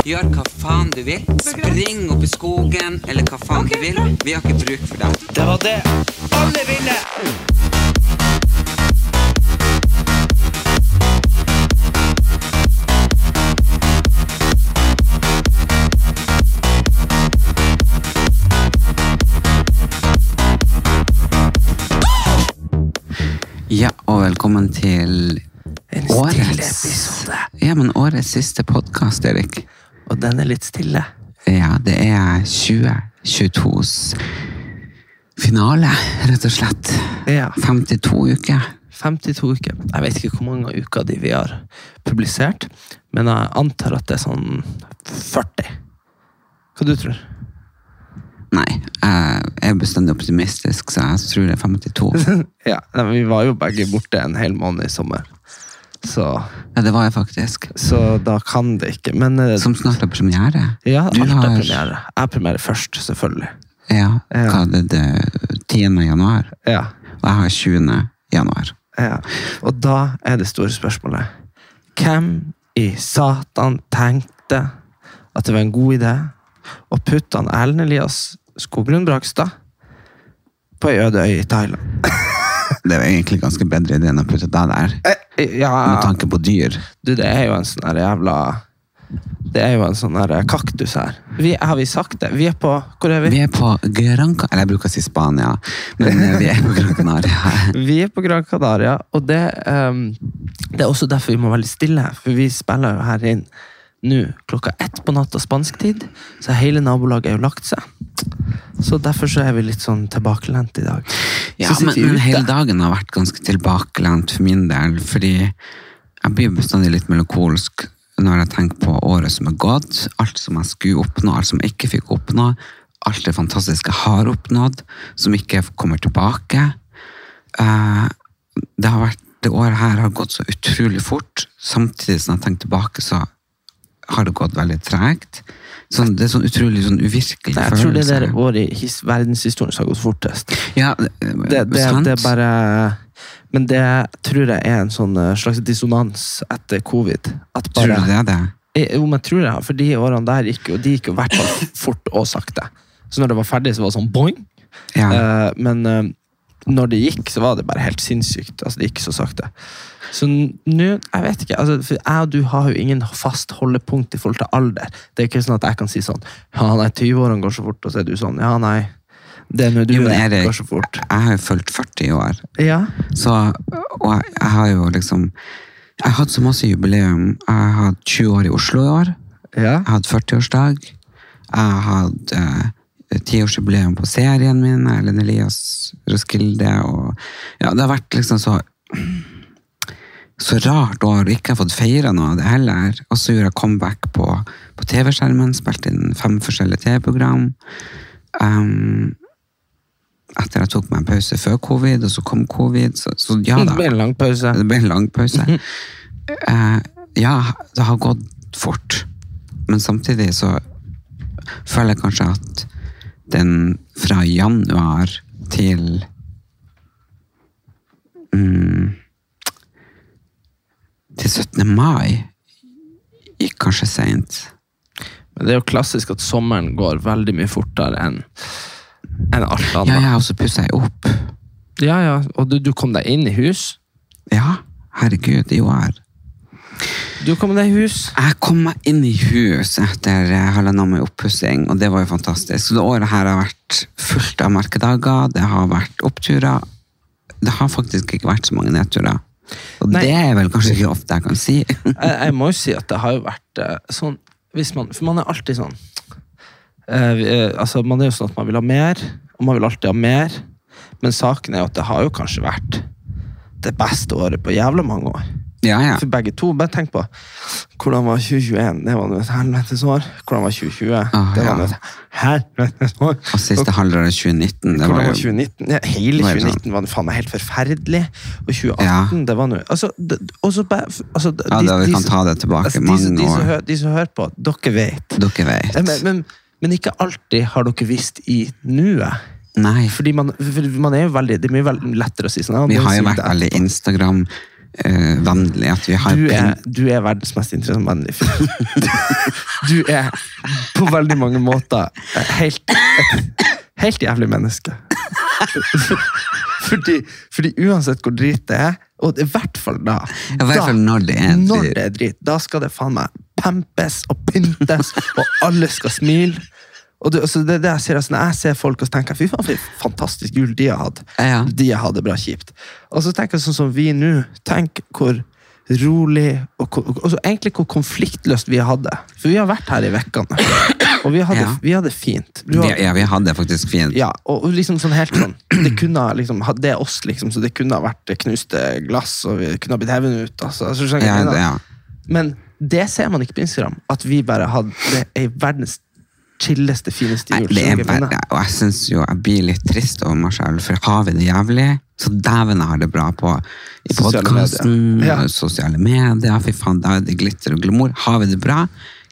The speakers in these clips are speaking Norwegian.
Gjør hva faen du vil. Spring opp i skogen, eller hva faen du vil. Vi har ikke bruk for deg. Det var det alle ville! Ja, og velkommen til En årets. Ja, men årets siste podkast, Erik. Og den er litt stille. Ja, det er 2022s finale, rett og slett. Ja. 52 uker. 52 uker. Jeg vet ikke hvor mange uker de vi har publisert, men jeg antar at det er sånn 40. Hva du tror Nei, jeg er bestandig optimistisk, så jeg tror det er 52. Ja, Vi var jo begge borte en hel måned i sommer. Så, Ja, det var jeg faktisk. så da kan det ikke. Men eh, Som snart har premiere. ja, du alt har- er premiere. Jeg premierer premiere først, selvfølgelig. Ja, Ja. hva er det, det 10. januar? Ja, Og jeg har 20. januar. ja. Og da er det store spørsmålet Hvem i satan tenkte at det var en god idé å putte han Erlend Elias Skoglund Brakstad på ei øde øy i Thailand? Det jo egentlig ganske bedre idé enn å putte deg der. Med Ja, tanke på dyr. du, det er jo en sånn jævla Det er jo en sånn her kaktus her. Vi, har vi sagt det? Vi er på Hvor er vi? Vi er på Gran Canaria. Eller jeg bruker å si Spania, men eh, vi er på Gran Canaria. Vi er på Gran Canaria, og det, um, det er også derfor vi må være litt stille. For vi spiller jo her inn nå klokka ett på natta spansk tid, så hele nabolaget er jo lagt seg. Så derfor så er vi litt sånn tilbakelent i dag. Ja, men, men hele dagen har vært ganske tilbakelent for min del, fordi jeg blir bestandig litt melankolsk når jeg tenker på året som er gått, alt som jeg skulle oppnå, alt som jeg ikke fikk oppnå, alt det fantastiske jeg har oppnådd, som ikke kommer tilbake. Eh, det, har vært, det året her har gått så utrolig fort, samtidig som jeg tenker tilbake, så har det gått veldig tregt. Sånn, det er sånn utrolig sånn uvirkelig Nei, jeg tror det er det året i his- verdenshistorien som har gått fortest. Ja, det, Det, det, sant. det er bare Men det tror jeg er en sånn eh, slags dissonans etter covid. At Tror du det er det? Eh, Jo, men tror jeg, for de årene der gikk jo, de gikk jo i hvert fall fort og sakte. Så når det var ferdig, så var det sånn boing. Ja. Uh, men eh, når det gikk, så var det bare helt sinnssykt. Altså, det gikk så sakte. Så nå, jeg vet ikke, altså, for jeg og du har jo ingen fast holdepunkt i forhold til alder. Det er ikke sånn at jeg kan si sånn Ja, nei, 20-årene går så fort, og så er du sånn Ja, nei. Det er når du Jo, men er, Erik, går så fort. Jeg har jo fulgt 40 i år, Ja. så, og jeg, jeg har jo liksom Jeg har hatt så masse jubileum. Jeg har hatt 20 år i Oslo i år. ja. Jeg har hatt 40-årsdag. Jeg har hatt eh, tiårsjubileum på serien min, Erlend Elias Roskilde. Og, ja, det har vært liksom så så rart år, og ikke har fått feira noe av det heller. Og så gjorde jeg comeback på, på TV-skjermen, spilte inn fem forskjellige TV-program. Um, etter jeg tok meg en pause før covid, og så kom covid. Så, så ja Det ble en lang pause. Det ble en lang pause. Uh, ja, det har gått fort. Men samtidig så føler jeg kanskje at den fra januar til mm, Til 17. mai gikk kanskje seint. Men det er jo klassisk at sommeren går veldig mye fortere enn enn alt annet. ja, og så pussa jeg opp. Ja, ja. Og du, du kom deg inn i hus. Ja, herregud, jo år. Du kom deg i hus. Jeg kom meg inn i hus etter halvannen halvannet år med oppussing, og det var jo fantastisk. Så det året her har vært fullt av merkedager, det har vært oppturer. Det har faktisk ikke vært så mange nedturer. Og Nei. det er vel kanskje ikke ofte jeg kan si. jeg, jeg må jo si at det har jo vært eh, sånn man, For man er alltid sånn eh, eh, altså Man er jo sånn at man vil ha mer, og man vil alltid ha mer. Men saken er jo at det har jo kanskje vært det beste året på jævla mange år. Ja, ja. For begge to. Bare tenk på hvordan var 2021? Det var et helvetes år. Hvordan var 2020? Ah, det var ja. et helvetes år. Og siste halvdel av 2019, det var jo 2019? Ja, hele 2019 var det faen meg helt forferdelig. Og 2018, Ja. det var nå altså, altså, de, Ja, da, vi kan ta det tilbake altså, de, de, som hører, de som hører på, dere vet. Dere vet. Men, men, men ikke alltid har dere visst i nuet. Nei, Fordi man, for man er jo veldig, det er mye lettere å si sånn. ja, vi har jo vært veldig etterpå. Instagram-vennlige. at vi har du er, du er verdens mest interessante fyr. Du er på veldig mange måter helt, et helt jævlig menneske. Fordi, fordi uansett hvor drit det er, og i hvert fall da i hvert fall når det er Når det er drit, da skal det faen meg pempes og pyntes, og alle skal smile. Og det, altså det, det jeg, ser, altså jeg ser folk og tenker fy faen for en fantastisk jul de har hatt. Ja. De har hatt det bra kjipt. Og så tenker jeg sånn som vi nå. Tenk hvor rolig og, og, og egentlig hvor konfliktløst vi hadde. For vi har vært her i vekkene. Og vi hadde, Ja. vi hadde fint. Vi, har, ja, vi hadde faktisk fint. ja, og liksom sånn helt sånn Det kunne ha liksom Det er oss, liksom, så det kunne ha vært knuste glass, og vi kunne ha blitt hevet ut. Altså, altså, Ja, det, ja. Men det ser man ikke på Instagram. At vi bare hadde ei verdens chilleste, fineste Nei, jul. det Skjønner du hva jeg bare, og jeg syns jo jeg blir litt trist over meg sjøl, for har vi det jævlig, så dæven jeg har det bra på i Sosiale podkasten, medier. Ja. sosiale medier, fy faen, da er det glitter og glamour. Har vi det bra,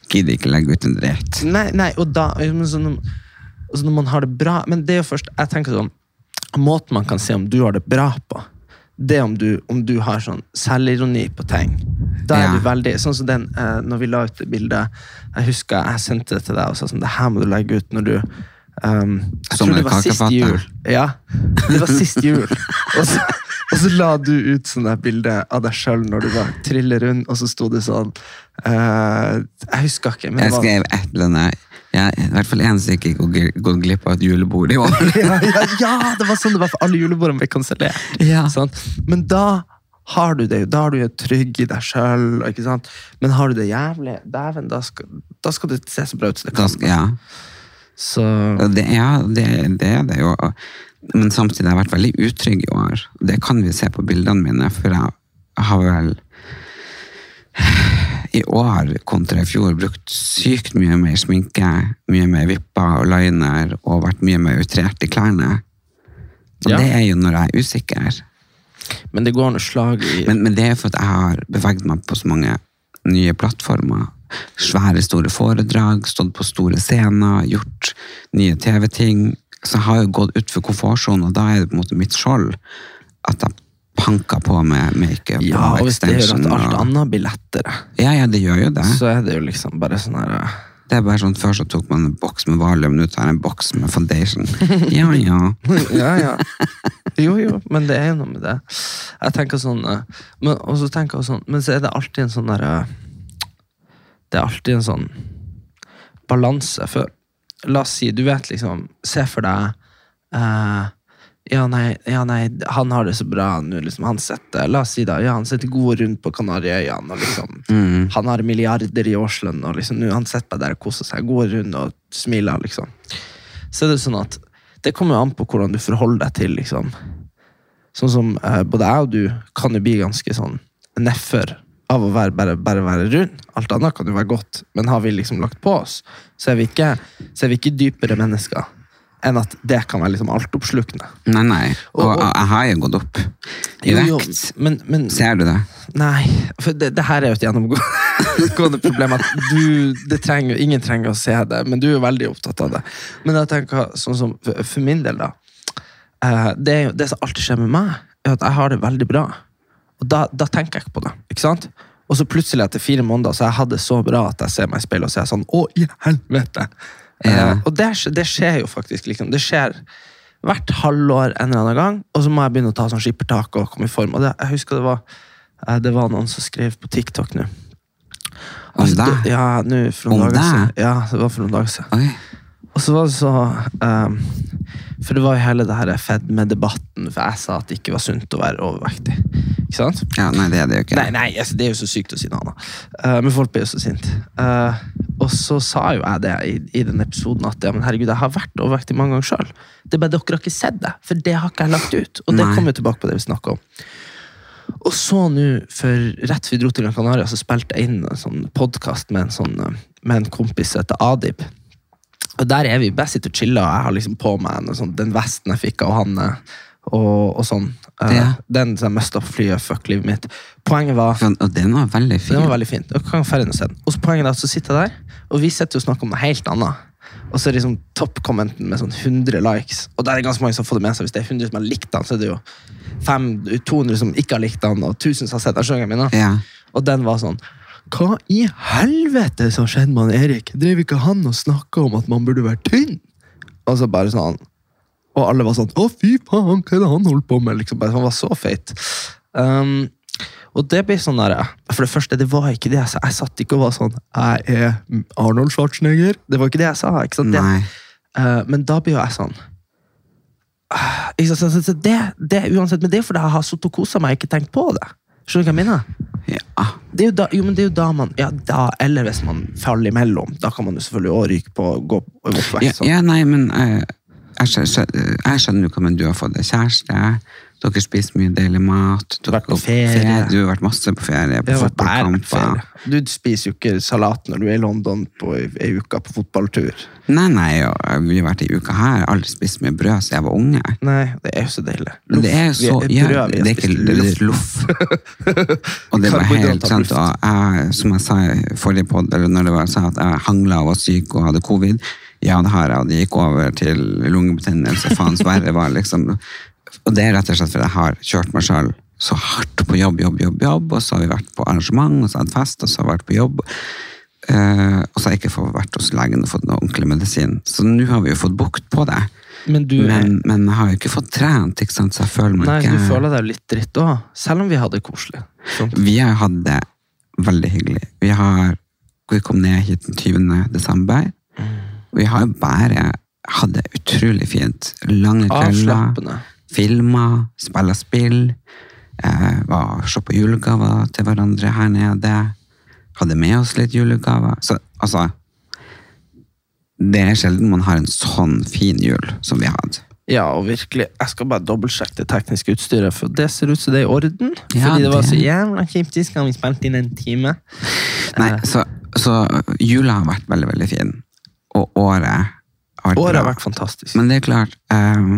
gidder ikke legge ut en dritt. Nei, nei, og da så når, så når man har det bra Men det er jo først Jeg tenker sånn Måten man kan se om du har det bra på, det om du, om du har sånn selvironi på ting. Da er Ja. du veldig Sånn som den eh, når vi la ut det bildet Jeg husker jeg sendte det til deg og sa sånn Det her må du legge ut når du um, Jeg tror det var sist jul. Ja, det var sist jul. og, så, og så la du ut sånn bilde av deg sjøl når du var triller rundt, og så sto det sånn uh, Jeg husker ikke, men Jeg skrev et eller annet ja, I hvert fall én ikke gikk glipp av et julebord i år. ja, ja, ja, det var sånn det var for alle julebordene ble kansellert. Ja. Sånn. Men da har du det jo, da er du jo trygg i deg sjøl. Men har du det jævlig, dæven, da da skal det se så bra ut som det Da kan. skal, ja. Så Det, ja, det, det er det jo. Men samtidig har jeg vært veldig utrygg i år. Det kan vi se på bildene mine, for jeg har vel i år kontra i fjor brukt sykt mye mer sminke, mye mer vipper og liner og vært mye mer utrert i klærne. Og Ja. det er jo når jeg er usikker. Men det går noe slag i Men, men det er for at jeg har beveget meg på så mange nye plattformer. Svære, store foredrag, stått på store scener, gjort nye TV-ting. Så jeg har jo gått utfor komfortsonen, og da er det på en måte mitt skjold at jeg panker på med makeup Ja, og hvis det gjør at alt og- annet blir lettere, Ja, ja, det gjør jo det. så er det jo liksom bare sånn her eh, Det er bare sånn, Før så tok man en boks med valium, nå tar jeg en boks med foundation. Ja, ja. Ja, ja. Jo, jo, men det er jo noe med det. Jeg tenker sånn eh, men, og så tenker jeg sånn, men så er det alltid en sånn derre Det er alltid en sånn balanse. For la oss si, du vet liksom Se for deg eh, ja, nei, ja, nei, han har det så bra nå. Liksom, han setter la oss si da, ja, han sitter god rundt på Kanariøyene. liksom, Mm. Han har milliarder i årslønn, og liksom, nå, han sitter bare der og koser seg. Går rundt og smiler, liksom. Så er det sånn at det kommer an på hvordan du forholder deg til liksom. Sånn som eh, både jeg og du kan jo bli ganske sånn nedfor av å være, bare, bare være rund. Alt annet kan jo være godt, men har vi liksom lagt på oss, så er vi ikke, så er vi ikke dypere mennesker enn at det kan være liksom altoppslukende. Nei, nei. Og, Og- og- jeg har jo gått opp i vekt. men, men Ser du det? Nei, for det, det her er jo et gjennomgående problem. At du, det trenger, ingen trenger å se det, men du er jo veldig opptatt av det. Men jeg tenker sånn som for, for min del, da. eh, det, er jo, det som alltid skjer med meg, er at jeg har det veldig bra. Og da, da tenker jeg ikke på det. ikke sant? Og så plutselig etter fire måneder så jeg hadde det så bra at jeg ser meg i speilet og så er jeg sånn Å, i helvete! Ja. Eh, og det, det skjer jo faktisk. liksom. Det skjer hvert halvår en eller annen gang, og så må jeg begynne å ta sånn skippertak og komme i form. Og det, jeg husker det var, eh, det var noen som skrev på TikTok nå. Om Altså, deg? det- Ja, nå for Om dager siden. Ja, det var for noen dager siden. Oi. Og så var det så um, For det var jo hele det her fedme-debatten, for jeg sa at det ikke var sunt å være overvektig. Ikke sant? Ja, nei, det er det jo ikke. Nei, nei, altså, det er jo så sykt å si noe annet. Uh, men folk blir jo så sinte. Uh, og så sa jo jeg det i, i den episoden at ja, men herregud, jeg har vært overvektig mange ganger sjøl. Det er bare dere har ikke sett det, for det har ikke jeg lagt ut. Og det Nei. kommer jo tilbake på det vi snakka om. Og så nå, for rett før vi dro til Gran Canaria, så spilte jeg inn en sånn podkast med, en sånn, eh, med en kompis som heter Adib. Og der er vi bare sitter og chiller, jeg har liksom på meg sånn, den vesten jeg fikk av han, eh, og, og sånn. Eh, Ja. Den som jeg mista på flyet, fuck livet mitt. Poenget var Ja, Og den var veldig fin. den var veldig fin. Og så poenget er at så sitter jeg der, og vi sitter og snakker om noe helt annet. Og så er det liksom toppkommenten med sånn 100 likes. Og der er ganske mange som har fått det med seg. Hvis det er 100 som har likt den, så er det jo 500, 200 som ikke har likt den, og 1000 som har sett den. Ja. Og den var sånn Hva i helvete som skjedde med han Erik? Drev ikke han og snakka om at man burde være tynn? Altså bare sånn Og alle var sånn Å, fy faen, hva er det han holdt på med? Liksom, bare, han var så feit. Um, og det blir sånn der, For det første, det var ikke det jeg sa. Jeg satt ikke og var sånn Jeg er Arnold Schwarzenegger. Det var ikke det jeg sa. ikke sant? Nei. Uh, men da blir jo jeg sånn uh, ikke sant, det, det, uansett, Men det er fordi jeg har sittet og kosa meg og ikke tenkt på det. Skjønner du hva jeg mener? Ja. Det er jo da, jo, men det er jo da man ja, da, Eller hvis man faller imellom. Da kan man jo selvfølgelig også ryke på å gå og gå på Ja, vekk. sånn. ja, nei, men eh, jeg, skjø- skjø- jeg skjønner jo hva men du har fått deg kjæreste. Dere spiser mye deilig mat. Du har Vært på ferie. Du har vært masse på ferie, på fotballkamper. Du spiser jo ikke salat når du er i London på ei, ei uke på fotballtur. Nei, nei, vi har vært i uka her. Jeg har aldri spist mye brød siden jeg var unge. Nei, det er jo så deilig. Men det er så ja, brød, Det er ikke det er loff. Og det var helt sant. Og jeg, som jeg sa i forrige podd, eller når det var, sa at jeg hangla og var syk og hadde covid, ja, det har jeg, og det gikk over til lungebetennelse. Faens verre var liksom Og det er rett og slett fordi jeg har kjørt meg sjøl så hardt på jobb, jobb, jobb, jobb, og så har vi vært på arrangement, og så har jeg hatt fest, og så har jeg vært på jobb. Uh, og så har jeg ikke fått vært hos legen og fått noe ordentlig medisin. Så nå har vi jo fått bukt på det. Men du, Men, men jeg har jo ikke fått trent, ikke sant? så jeg føler meg nei, ikke du føler deg litt dritt òg. Selv om vi hadde det koselig. Sånn. Vi har hatt det veldig hyggelig. Vi har vi kom ned hit den 20. desember. Og vi har jo bare hatt det utrolig fint. Lange kvelder, Avslappende. Filmer, spiller spill. Eh, var Se på julegaver til hverandre her nede. Hadde med oss litt julegaver. Så altså Det er sjelden man har en sånn fin jul som vi hadde. Ja, og virkelig. Jeg skal bare dobbeltsjekke det tekniske utstyret, for det ser ut som det er i orden. Ja, fordi det var så jævla kjipt sist gang vi spilte inn en time. Nei, Eh. så, så jula har vært veldig, veldig fin. Og året har vært Året har vært fantastisk. Men det er klart, eh,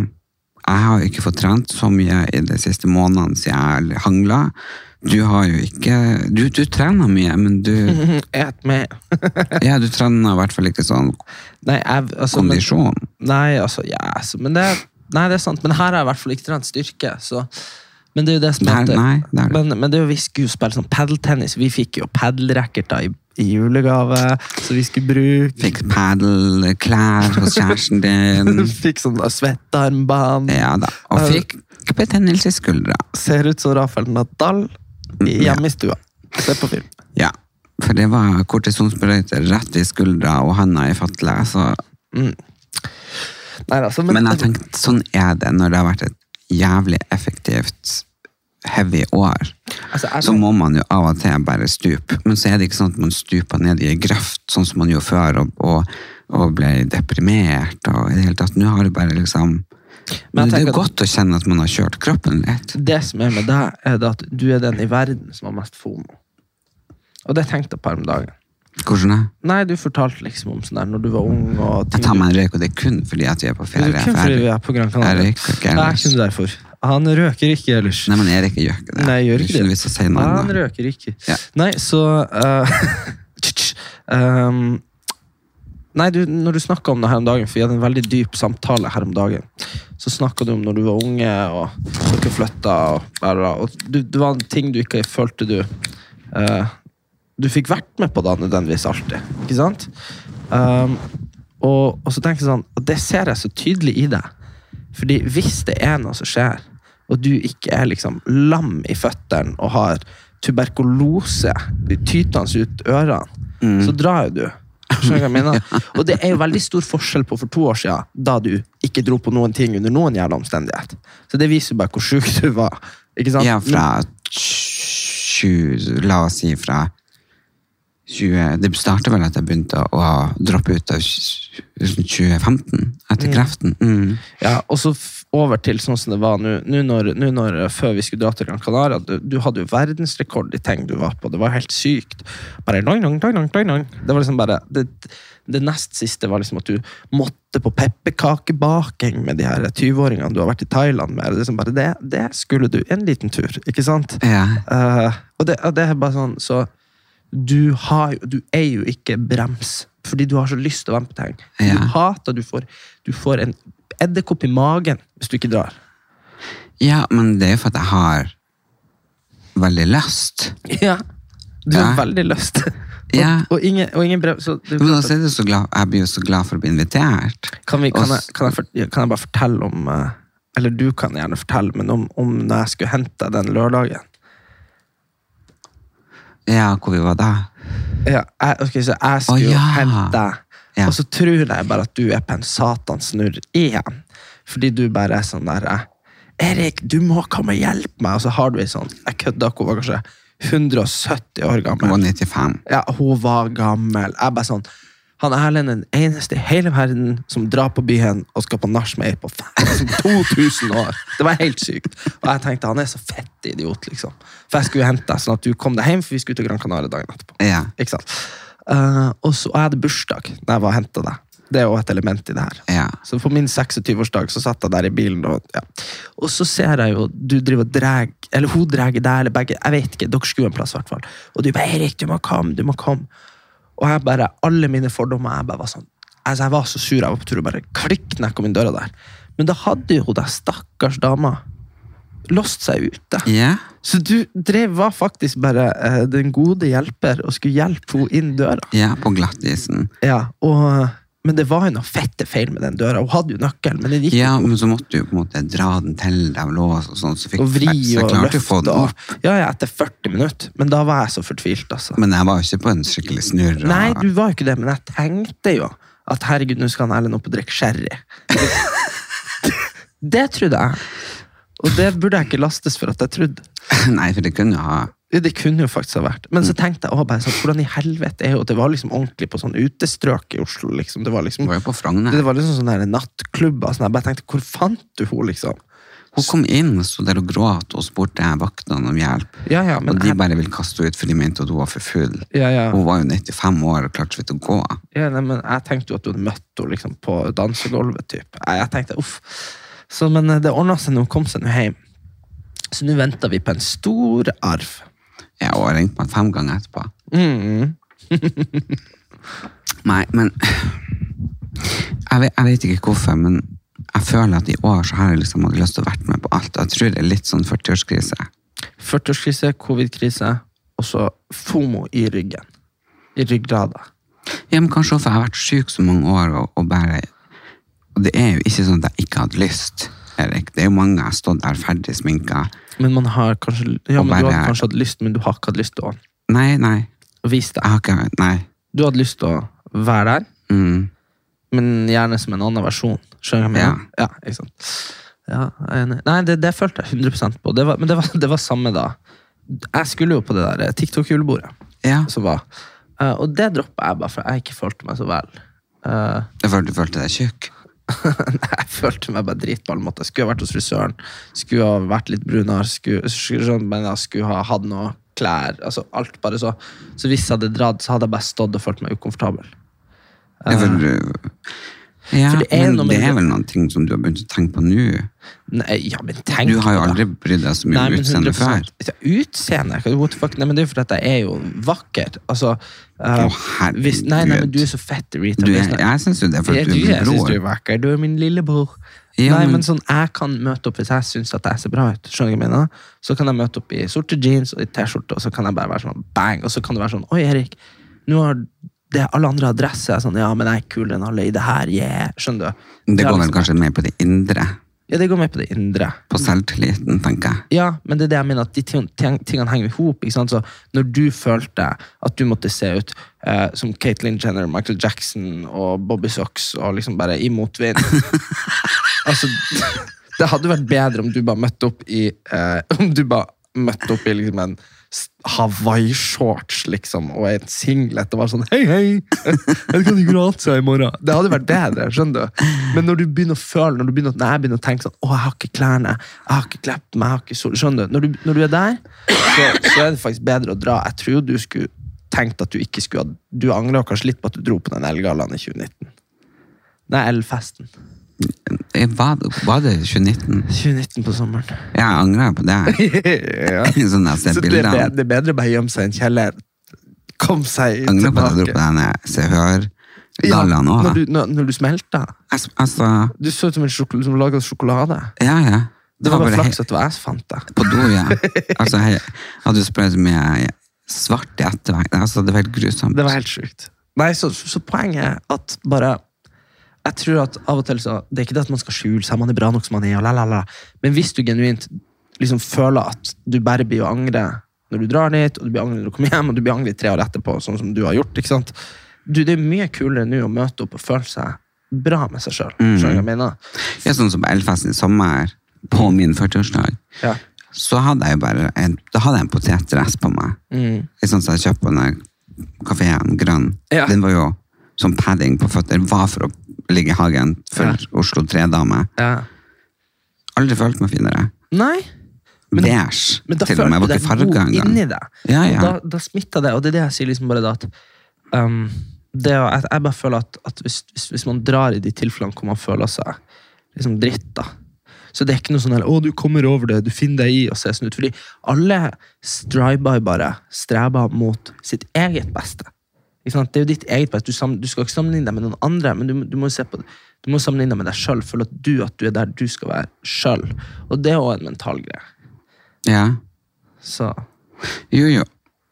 jeg har jo ikke fått trent så mye i de siste månedene siden jeg hangla. Du har jo ikke Du, du trener mye, men du Et med. Ja, du trener i hvert fall ikke sånn Nei, jeg, altså, men, kondisjon. nei, altså, ja, altså, men det, nei, det er sant. Men her har jeg i hvert fall ikke trent styrke, så Men det er jo det som nei, det er det. men, men det er jo, vi skulle spille sånn padeltennis. Vi fikk jo padelracketer i, i julegave, så vi skulle bruke Fikk padelklær hos kjæresten din. Fikk sånn da svettearmbånd. Ja da. Og fikk betennelse i skuldra. Ser ut som Rafael Nadal hjemme i stua. Se på film. Ja. For det var kortisonsprøyter rett i skuldra og handa i fatle. Så Nei, altså, men, Men jeg tenkte, sånn er det når det har vært et jævlig effektivt heavy år. altså, jeg, Så må man jo av og til bare stupe. Men så er det ikke sånn at man stuper ned i en grøft, sånn som man gjorde før, og, og, og ble deprimert. og i det hele tatt. Nå har det bare liksom Men Det er godt at- å kjenne at man har kjørt kroppen litt. det som er med deg, er at du er den i verden som har mest FOMO. Og det tenkte jeg på her om dagen. Hvordan er Nei, du fortalte liksom om sånn der når du var ung Jeg tar du- meg en røyk, og det er kun fordi at vi er på ferie. Det er kun fordi vi er på Gran Jeg Canaria. røyker ikke Det er ellers. kun derfor. Han røker ikke ellers. Nei, men Erik gjør ikke det. Nei, gjør ikke det. jeg noe Han røker ikke. Ja. Nei, så eh, um, Nei, du, når du snakka om det her om dagen, for vi hadde en veldig dyp samtale her om dagen, så snakka du om når du var unge, og dere flytta, og, og du, det var ting du ikke følte du uh, Du fikk vært med på da nødvendigvis alltid, ikke sant? Um, og, og så tenker jeg sånn, og det ser jeg så tydelig i deg. Fordi hvis det er noe som skjer, og du ikke er liksom lam i føttene og har tuberkulose tytende ut ørene, så drar jo du. Skjønner hva jeg mener? Og det er jo veldig stor forskjell på for to år siden, da du ikke dro på noen ting under noen jævla omstendighet. Så det viser jo bare hvor sjuk du var. Ikke sant? Ja, fra 20, La oss si fra 20, Det startet vel at jeg begynte å droppe ut av 2015, etter kreften. Mm. Ja, og så, over til sånn som det var nå nå når, nå når, før vi skulle dra til Gran Canaria. Du, du hadde jo verdensrekord i ting du var på. Det var helt sykt. Bare lang, lang, lang, lang. Det var liksom bare det, det nest siste var liksom at du måtte på pepperkakebaking med de her 20-åringene du har vært i Thailand med. Det, liksom bare, det, det skulle du en liten tur, ikke sant? Ja. Uh, og, det, og det er bare sånn, så du, har, du er jo ikke brems, fordi du har så lyst til å være med på ting. Du Ja. hater, du får, du får en edderkopp i magen hvis du ikke drar. ja, men det er jo for at jeg har veldig lyst. Ja. Du har Ja. veldig lyst. Ja. Og, og ingen, og ingen brev, så du, Men også er det så glad, jeg blir jo så glad for å bli invitert. Kan, vi, kan, Og jeg, kan, jeg, fort- kan jeg bare fortelle om eh, Eller du kan gjerne fortelle, men om, om når jeg skulle hente deg den lørdagen. Ja, hvor vi var da. Ja, jeg, okay, så jeg skulle oh, ja. hente deg, Ja. og så tror jeg bare at du er på en satansnurr igjen. Fordi du bare er sånn der Erik, du må komme og hjelpe meg! Og så har du ei sånn Jeg kødda ikke, hun var kanskje 170 år gammel. Hun var 95. Ja, hun var gammel. Jeg bare sånn Han Erlend er den eneste i hele verden som drar på byen og skal på nach med ei på liksom 2000 år. Det var helt sykt. Og jeg tenkte han er så fett idiot, liksom. For jeg skulle hente deg sånn at du kom deg hjem, for vi skulle til Gran Canaria dagen etterpå. Ja. Ikke sant? Eh, og så og jeg hadde bursdag da jeg var og henta deg. Det er jo et element i det her. Ja. Så på min 26-årsdag så satt jeg der i bilen, og, ja. og så ser jeg jo du driver og drar eller hun drar deg, eller begge, jeg vet ikke, dere skulle en plass i hvert fall. Og du bare 'Erik, du må komme', du må komme. Og jeg bare, alle mine fordommer, jeg bare var sånn, altså jeg var så sur, jeg var på tur og bare klikknekk om den døra der. Men da hadde jo hun der stakkars dama låst seg ute. Ja. Så du drev, var faktisk bare eh, den gode hjelper og skulle hjelpe henne inn døra. ja, på glattisen. Ja, og, men det var jo noe fette feil med den døra. Hun hadde jo nøkkel, men den gikk Ja, men så måtte du på en måte dra den til og låse og sånn, så fikk og vri så og klarte å få den opp. ja, ja, etter 40 minutter. Men da var jeg så fortvilt, altså. Men jeg var jo ikke på en skikkelig snurr. og- Nei, du var jo ikke det, men jeg tenkte jo at herregud, nå skal han Erlend opp og drikke sherry. det trodde jeg. Og det burde jeg ikke lastes for at jeg trodde. Nei, for det kunne jo ha Det kunne jo faktisk ha vært. Men så tenkte jeg bare sånn, hvordan i helvete er jo Det var liksom ordentlig på sånn utestrøk i Oslo. liksom. Det var liksom Hun var på Frogner. det var liksom sånn der nattklubber. Sånn, jeg bare tenkte, hvor fant du henne, liksom? Hun kom inn og sto der og gråt og spurte vaktene om hjelp. Ja, ja, men og de jeg- bare ville kaste henne ut, for de mente at hun var for full. Ja, ja. Hun var jo 95 år og klarte så vidt å gå. Ja, nei, men jeg tenkte jo at du hadde møtt henne liksom, på dansegulvet. Typ. Jeg, jeg tenkte, uff. Så, men eh, det ordna seg når hun kom seg nå hjem. Så nå venter vi på en stor arv. Ja, og jeg ringte meg fem ganger etterpå. Mm. Nei, men jeg vet, jeg vet ikke hvorfor, men jeg føler at i år så har jeg liksom hadde lyst til å være med på alt. Jeg tror det er litt sånn 40-årskrise. 40-årskrise, covid-krise, og så FOMO i ryggen. I ryggrada. Ja, men kanskje også for jeg har vært syk så mange år, og, og bare Og det er jo ikke sånn at jeg ikke hadde lyst, Erik. Det er jo mange jeg har stått der ferdig sminka. Men man har kanskje Ja, men bare, du har kanskje hatt lyst, men du har ikke hatt lyst til å, Nei, nei. å deg. Jeg har ikke Nei. Du hadde lyst til å være der, Mm. men gjerne som en annen versjon. Skjønner du hva jeg mener? Ja, ikke sant? Ja, jeg er enig. Nei, det, det følte jeg 100 på. Det var, men det var, det var samme da. Jeg skulle jo på det der TikTok-julebordet. Ja. som var. Eh, og det droppa jeg bare, for jeg ikke følte meg så vel. Uh, du følte deg tjukk. Jeg følte meg bare drit på alle måter. Skulle ha vært hos frisøren, skulle ha vært litt brunere, skulle, skulle, jeg skulle ha hatt noe klær. altså alt bare Så Så hvis jeg hadde dratt, så hadde jeg bare stått og følt meg ukomfortabel. Vel, ja, For det er men det er vel noen ting som du har begynt å tenke på nå? Nei, ja, men tenk Du har jo aldri brydd deg så mye om utseende utseendet 100%. før. Utseende? What the fuck? Nei, men det er jo fordi jeg er jo vakker. Altså, uh, Å, hvis, nei, nei, men du er så fett, Rita. Er, jeg syns jo det er Ja, du du, min er jeg min synes du er bror. vakker. Du er min lillebror. Ja, Nei, men- men sånn, Jeg kan møte opp hvis jeg syns at jeg ser bra ut. Skjønner jeg mener? Så kan jeg møte opp i sorte jeans og i T-skjorte, og så kan jeg bare være sånn bang. Og så kan det være sånn Oi, Erik, nå har det alle andre adresser. Er Sånn, ja, men jeg er kulere enn alle i det her. Yeah. Skjønner du? Det går vel kanskje mer på det indre, Ja, det går med på det indre. på selvtilliten, tenker jeg. Ja, men det er det jeg mener, at de ting- ting- tingene henger i hop. Når du følte at du måtte se ut eh, som Caitlyn Jenner, Michael Jackson og Bobby Socks og liksom bare i motvind Altså, det hadde vært bedre om du bare møtte opp i eh, Om du bare møtte opp i liksom en Hawaii-shorts liksom, og en singlet og var sånn Hei, hei! Jeg kan ikke Kroatia i morgen. Det hadde vært bedre. skjønner du? Men når du begynner å føle, når, du begynner, når jeg begynner å tenke sånn Å, jeg har ikke klærne, jeg har ikke klept meg, jeg har ikke sol Skjønner du? Når du, når du er der, så, så er det faktisk bedre å dra. Jeg tror du skulle tenkt at du ikke skulle ha Du angrer kanskje litt på at du dro på den Elgallaen i 2019. Nei, Elfesten. Eh, Var, var det 2019? 2019 på sommeren. Jeg angrer på det. ja. Sånn det er, bedre, det er bedre å bare gjemme seg i en kjeller. Kom seg Jeg angrer på at jeg dro på tilbake. denne Se Ja, Hør-gallaen når, òg. du, når, når du smelta. Altså, Du så ut som en sjokolade, som laga sjokolade. ja, ja. Det var bare bare flaks at det var jeg som fant det. På do, ja. Altså, jeg hadde sprøyt med svart i ettervekt. Altså, det var helt grusomt. Det var helt sjukt. Nei, så, så poenget er at bare Jeg tror at av og til så Det er ikke det at man skal skjule seg, man er bra nok som man er, og la, la, la. men hvis du genuint liksom føler at du bare blir å angre når du drar dit, og du blir angre når du kommer hjem, og du blir angre tre år etterpå, sånn som du har gjort ikke sant? Du, Det er mye kulere nå å møte opp og føle seg bra med seg sjøl. Mm. Ja, sånn som Elfesten i sommer, på min 40-årsdag, Ja. så hadde jeg bare en, da hadde jeg en potetdress på meg. Mm. Sånn som jeg kjøpte på den kafeen, grønn. Ja. Den var jo som padding på føtter. Var for å ligge i hagen for Ja. Oslo Tredame. ja. Aldri følt meg finere. Nei, Men- Beige, Men da til og med. Jeg var ikke farga engang. Ja, ja. Da, da smitter det, og det er det jeg sier liksom bare da at um, det, jeg, jeg bare føler at, at hvis, hvis, hvis man drar i de tilfellene hvor man føler seg liksom dritt, da så det er ikke noe sånn her, å du kommer over det, du finner deg i og ser sånn ut. Fordi alle striber bare streber mot sitt eget beste. Det er jo ditt eget beste. Du, du skal ikke sammenligne deg med noen andre, men du, du må se på det. Du må sammenligne deg med deg sjøl. Føle at du, at du er der du skal være sjøl. Og det er òg en mental greie. Ja. Så Jo, jo,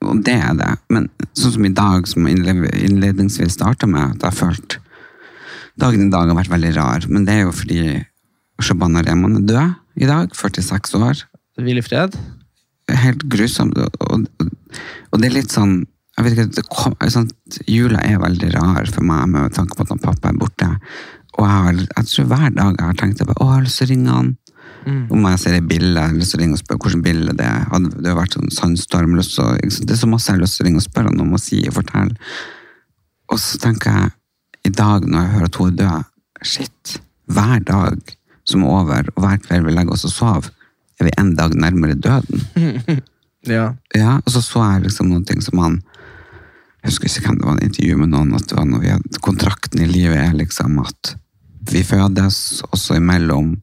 og det er det. Men sånn som i dag, som innledningsvis starta med, at jeg følt Dagen i dag har vært veldig rar, men det er jo fordi Shabana Rehman er død i dag, 46 år. hvil i fred. Helt grusomt. Og, og, og det er litt sånn jeg vet ikke, kom, sånn, Jula er veldig rar for meg med tanke på at pappa er borte. Og jeg, har, jeg tror hver dag jeg har tenkt på, å, jeg har lyst til å ringe han. Om jeg ser et bilde, jeg har lyst til å ringe og spørre hvilket bilde det er. Det har vært sånn sandstorm. lyst å- Det er så masse jeg har lyst til å ringe og spørre han om og si og fortelle. Og så tenker jeg, i dag når jeg hører at hun er død, shit, hver dag som er over, og hver kveld vi legger oss og sover, er vi en dag nærmere døden. Ja. Ja, og så så jeg liksom noen ting som han Jeg husker ikke hvem det var et intervju med noen, at det var når vi hadde, kontrakten i livet er liksom at vi fødes, og så imellom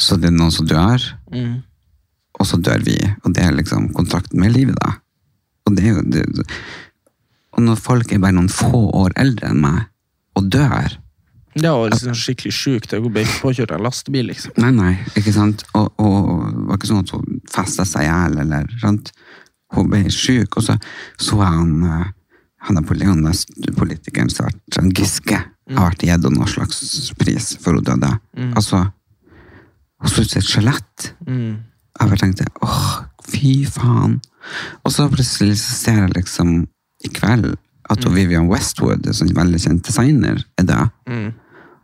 så det er noen som dør, Mm. og så dør vi. Og det er liksom kontrakten med livet, da. Og det er jo det, Og når folk er bare noen få år eldre enn meg, og dør Det og liksom skikkelig sjukt å bli påkjørt av en lastebil, liksom. Nei, nei, ikke sant? Og, og det var ikke sånn at hun festet seg i hjel, eller sant? Hun ble syk, og så så jeg han, eh, han er er politikeren som har vært, Giske. Giske, har vært gitt noen slags pris for hun døde. Altså, hun så ut som et skjelett. Mm. Jeg bare tenkte, åh, fy faen. Og så plutselig ser jeg liksom i kveld at mm. Vivian Westwood, en sånn veldig kjent designer, er død.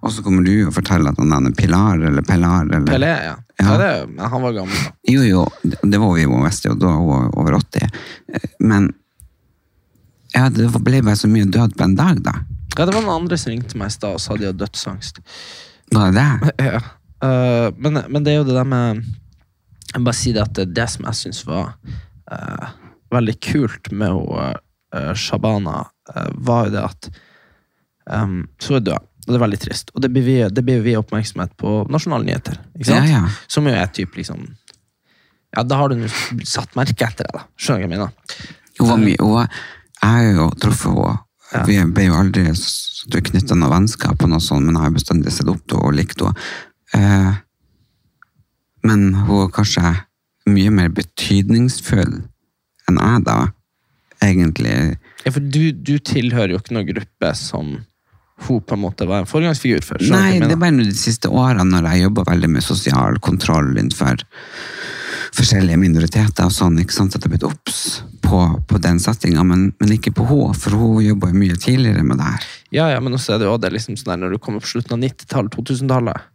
Og så kommer du og forteller at han er Pilar, eller Pilar, eller... Pelé, ja. Ja. ja. det, men han var gammel, da. Jo, jo, det var vi i West, og da var hun over 80. Eh, Men ja, det ble bare så mye død på en dag, da. Ja, det var noen andre som ringte meg i stad og sa de hadde dødsangst. Var det det? Ja. Eh, men, men det er jo det der med Jeg vil bare si det at det, det som jeg syns var uh, veldig kult med hun, uh, Shabana, uh, var jo det at um, Så er hun død, og det er veldig trist. Og det blir vi, det blir vi oppmerksomhet på nasjonale nyheter. Ikke sant? Ja, ja. Som jo er typ liksom Ja, da har du satt merke etter deg, da. Skjønner du hva jeg mener? Hun var mye, hun var, jeg har jo truffet henne. Ja. Vi ble jo aldri knytta noe vennskap, og noe sånt, men jeg har bestandig sett opp til henne og likt henne. Eh, men hun er kanskje mye mer betydningsfull enn jeg, da. Egentlig. Ja, for du, du tilhører jo ikke noen gruppe som hun på en måte var en foregangsfigur for. Nei, det var nå de siste årene når jeg jobber veldig med sosial kontroll innenfor forskjellige minoriteter og sånn, ikke sant, at jeg ble obs på, på den settinga, men, men ikke på henne, for hun jobba jo mye tidligere med det her. Ja, ja, men også er det jo det liksom sånn der, når du kommer på slutten av 90-tallet, 2000-tallet,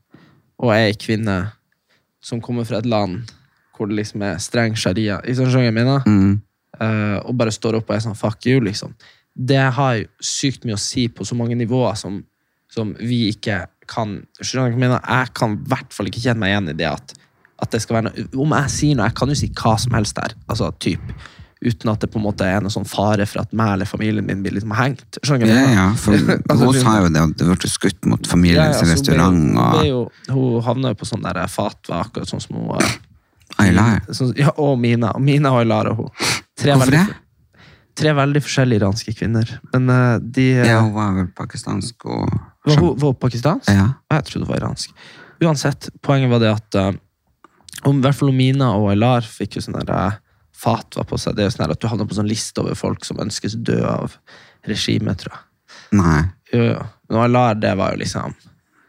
og er ei kvinne som kommer fra et land hvor det liksom er streng sharia, i sånn sjanger jeg mener? Mm. Eh, og bare står opp og er sånn fuck you, liksom. Det har sykt mye å si på så mange nivåer som, som vi ikke kan jeg mener? Jeg kan i hvert fall ikke kjenne meg igjen i det at, at det skal være noe Om jeg sier noe, jeg kan jo si hva som helst der, altså typ, uten at det på en måte er noe sånn fare for at meg eller familien min blir liksom hengt. Skjønner Ja, ja, for Altså, hun sa jo det at det ble skutt mot familien familiens ja, ja, ble restaurant jo- og ble jo, hun havna jo på sånn der akkurat sånn som hun. Aylar. Sånn, ja, og Mina. Mina og Aylar og hun. Tre Hvorfor veldig, det? Tre veldig forskjellige iranske kvinner. Men uh, de eh, Ja, hun var vel pakistansk og Var hun var hun pakistansk? Ja. Jeg trodde hun var iransk. Uansett, poenget var det at uh, om, i hvert fall Mina og Aylar fikk jo sånn der fatwa på seg. Det er jo sånn at Du havner på sånn liste over folk som ønskes død av regimet, tror jeg. Nei. Jo, jo. Men Aylar, det var jo liksom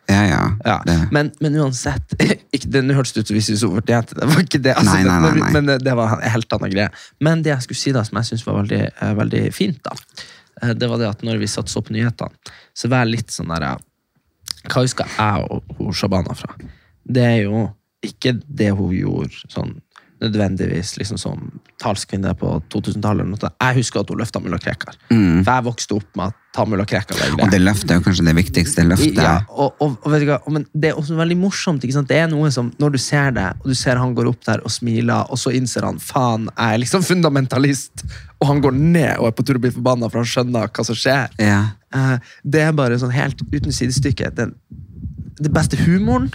Ja, ja. Ja, men, men uansett ikke det, hørtes ut som vi vi hun fortjente det. var ikke det. Altså, Nei, nei, nei. Men, men det, var en helt annen greie. Men det jeg skulle si da, som jeg syns var veldig, eh, veldig fint, da, eh, det var det at når vi satt så på nyhetene, så var jeg litt sånn der eh, Hva husker jeg og hun Shabana fra? Det er jo ikke det hun gjorde sånn nødvendigvis liksom som talskvinne på 2000-tallet. Jeg husker at hun løfta mulla Krekar. Mm. For jeg vokste opp med at ta mulla Krekar var Og det løftet er jo kanskje det viktigste løftet. Ja, og, og, og vet du hva, men det er også veldig morsomt. Ikke sant? Det er noe som, Når du ser det, og du ser han går opp der og smiler, og så innser han faen, jeg er liksom fundamentalist, og han går ned og er på tur å bli forbanna for han skjønner hva som skjer. Ja. Eh, det er bare sånn helt uten sidestykke. Den, det beste humoren,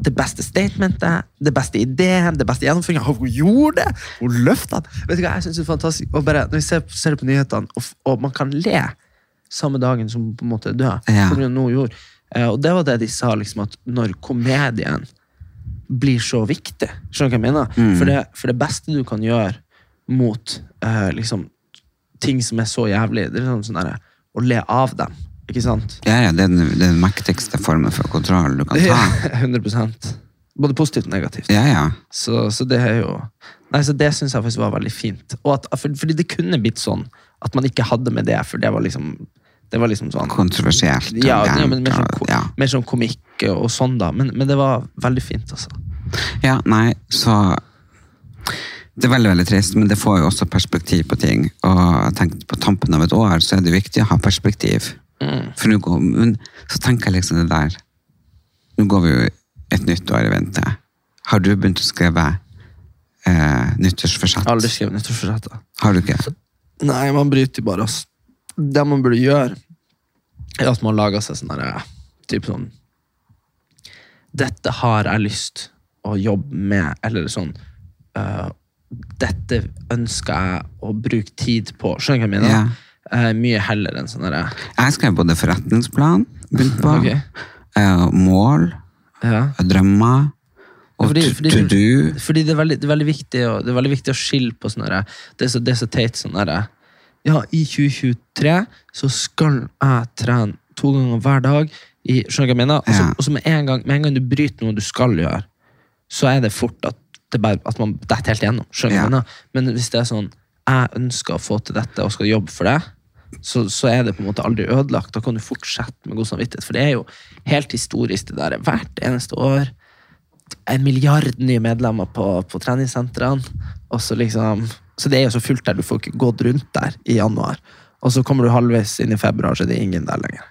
det beste statementet, det beste ideen, det beste gjennomføringa. Hun gjorde det! Hun løfta den! Vet du hva, jeg synes det er fantastisk. Og bare, når vi ser, ser det på nyhetene, og, og man kan le samme dagen som på en måte død, Ja. som hun gjorde. Eh, og det var det de sa, liksom, at når komedien blir så viktig Skjønner du hva jeg mener? For, det, for det beste du kan gjøre mot eh, liksom, ting som er så jævlig, det er sånn, sånn der, å le av dem. Ikke sant? Ja, ja, det er den, den mektigste formen for kontroll du kan ta. 100% Både positivt og negativt. Ja, ja. Så, så det er jo Nei, så det syns jeg faktisk var veldig fint. Og at, for, fordi det kunne blitt sånn at man ikke hadde med det, for det var liksom det var liksom sånn Kontroversielt. ja, ja, men mer sånn, ja. mer sånn komikk og, sånn, da. Men, men det var veldig fint, altså. Ja, nei, så Det er veldig veldig trist, men det får jo også perspektiv på ting. Og tenkte på tampen av et år så er det viktig å ha perspektiv. For nå går, men så tenker jeg liksom det der Nå går vi jo et nytt år i vente. Har du begynt å skrive eh, nyttårsforsett? Aldri skrevet nyttårsforsetter. Har du ikke? Nei, man bryter bare, ass. Det man burde gjøre, er at man lager seg sånn derre Typ sånn Dette har jeg lyst å jobbe med, eller sånn uh, Dette ønsker jeg å bruke tid på. Skjønner du hva jeg mener? Ja. Eh, mye heller enn sånn derre Jeg skrev både forretningsplan, begynt på, okay. eh, mål, ja. drømmer og Fordi, fordi, to do. fordi det, er veldig, det, er veldig viktig å, det er veldig viktig å skille på sånn der, det, er så, det er så teit sånn derre Ja, i 2023 så skal jeg trene to ganger hver dag. I, skjønner du hva jeg mener? Og så, Ja. og så med, med en gang du bryter noe du skal gjøre, så er det fort at, det bare, at man detter helt igjennom. Skjønner du hva jeg mener? Men hvis det er sånn jeg ønsker å få til dette og skal jobbe for det, så, så er det på en måte aldri ødelagt. Da kan du fortsette med god samvittighet. For det er jo helt historisk, det der. Hvert eneste år en milliard nye medlemmer på, på treningssentrene. Og så liksom Så det er jo så fullt der, du får ikke gått rundt der i januar. Og så kommer du halvveis inn i februar, så det er ingen der lenger.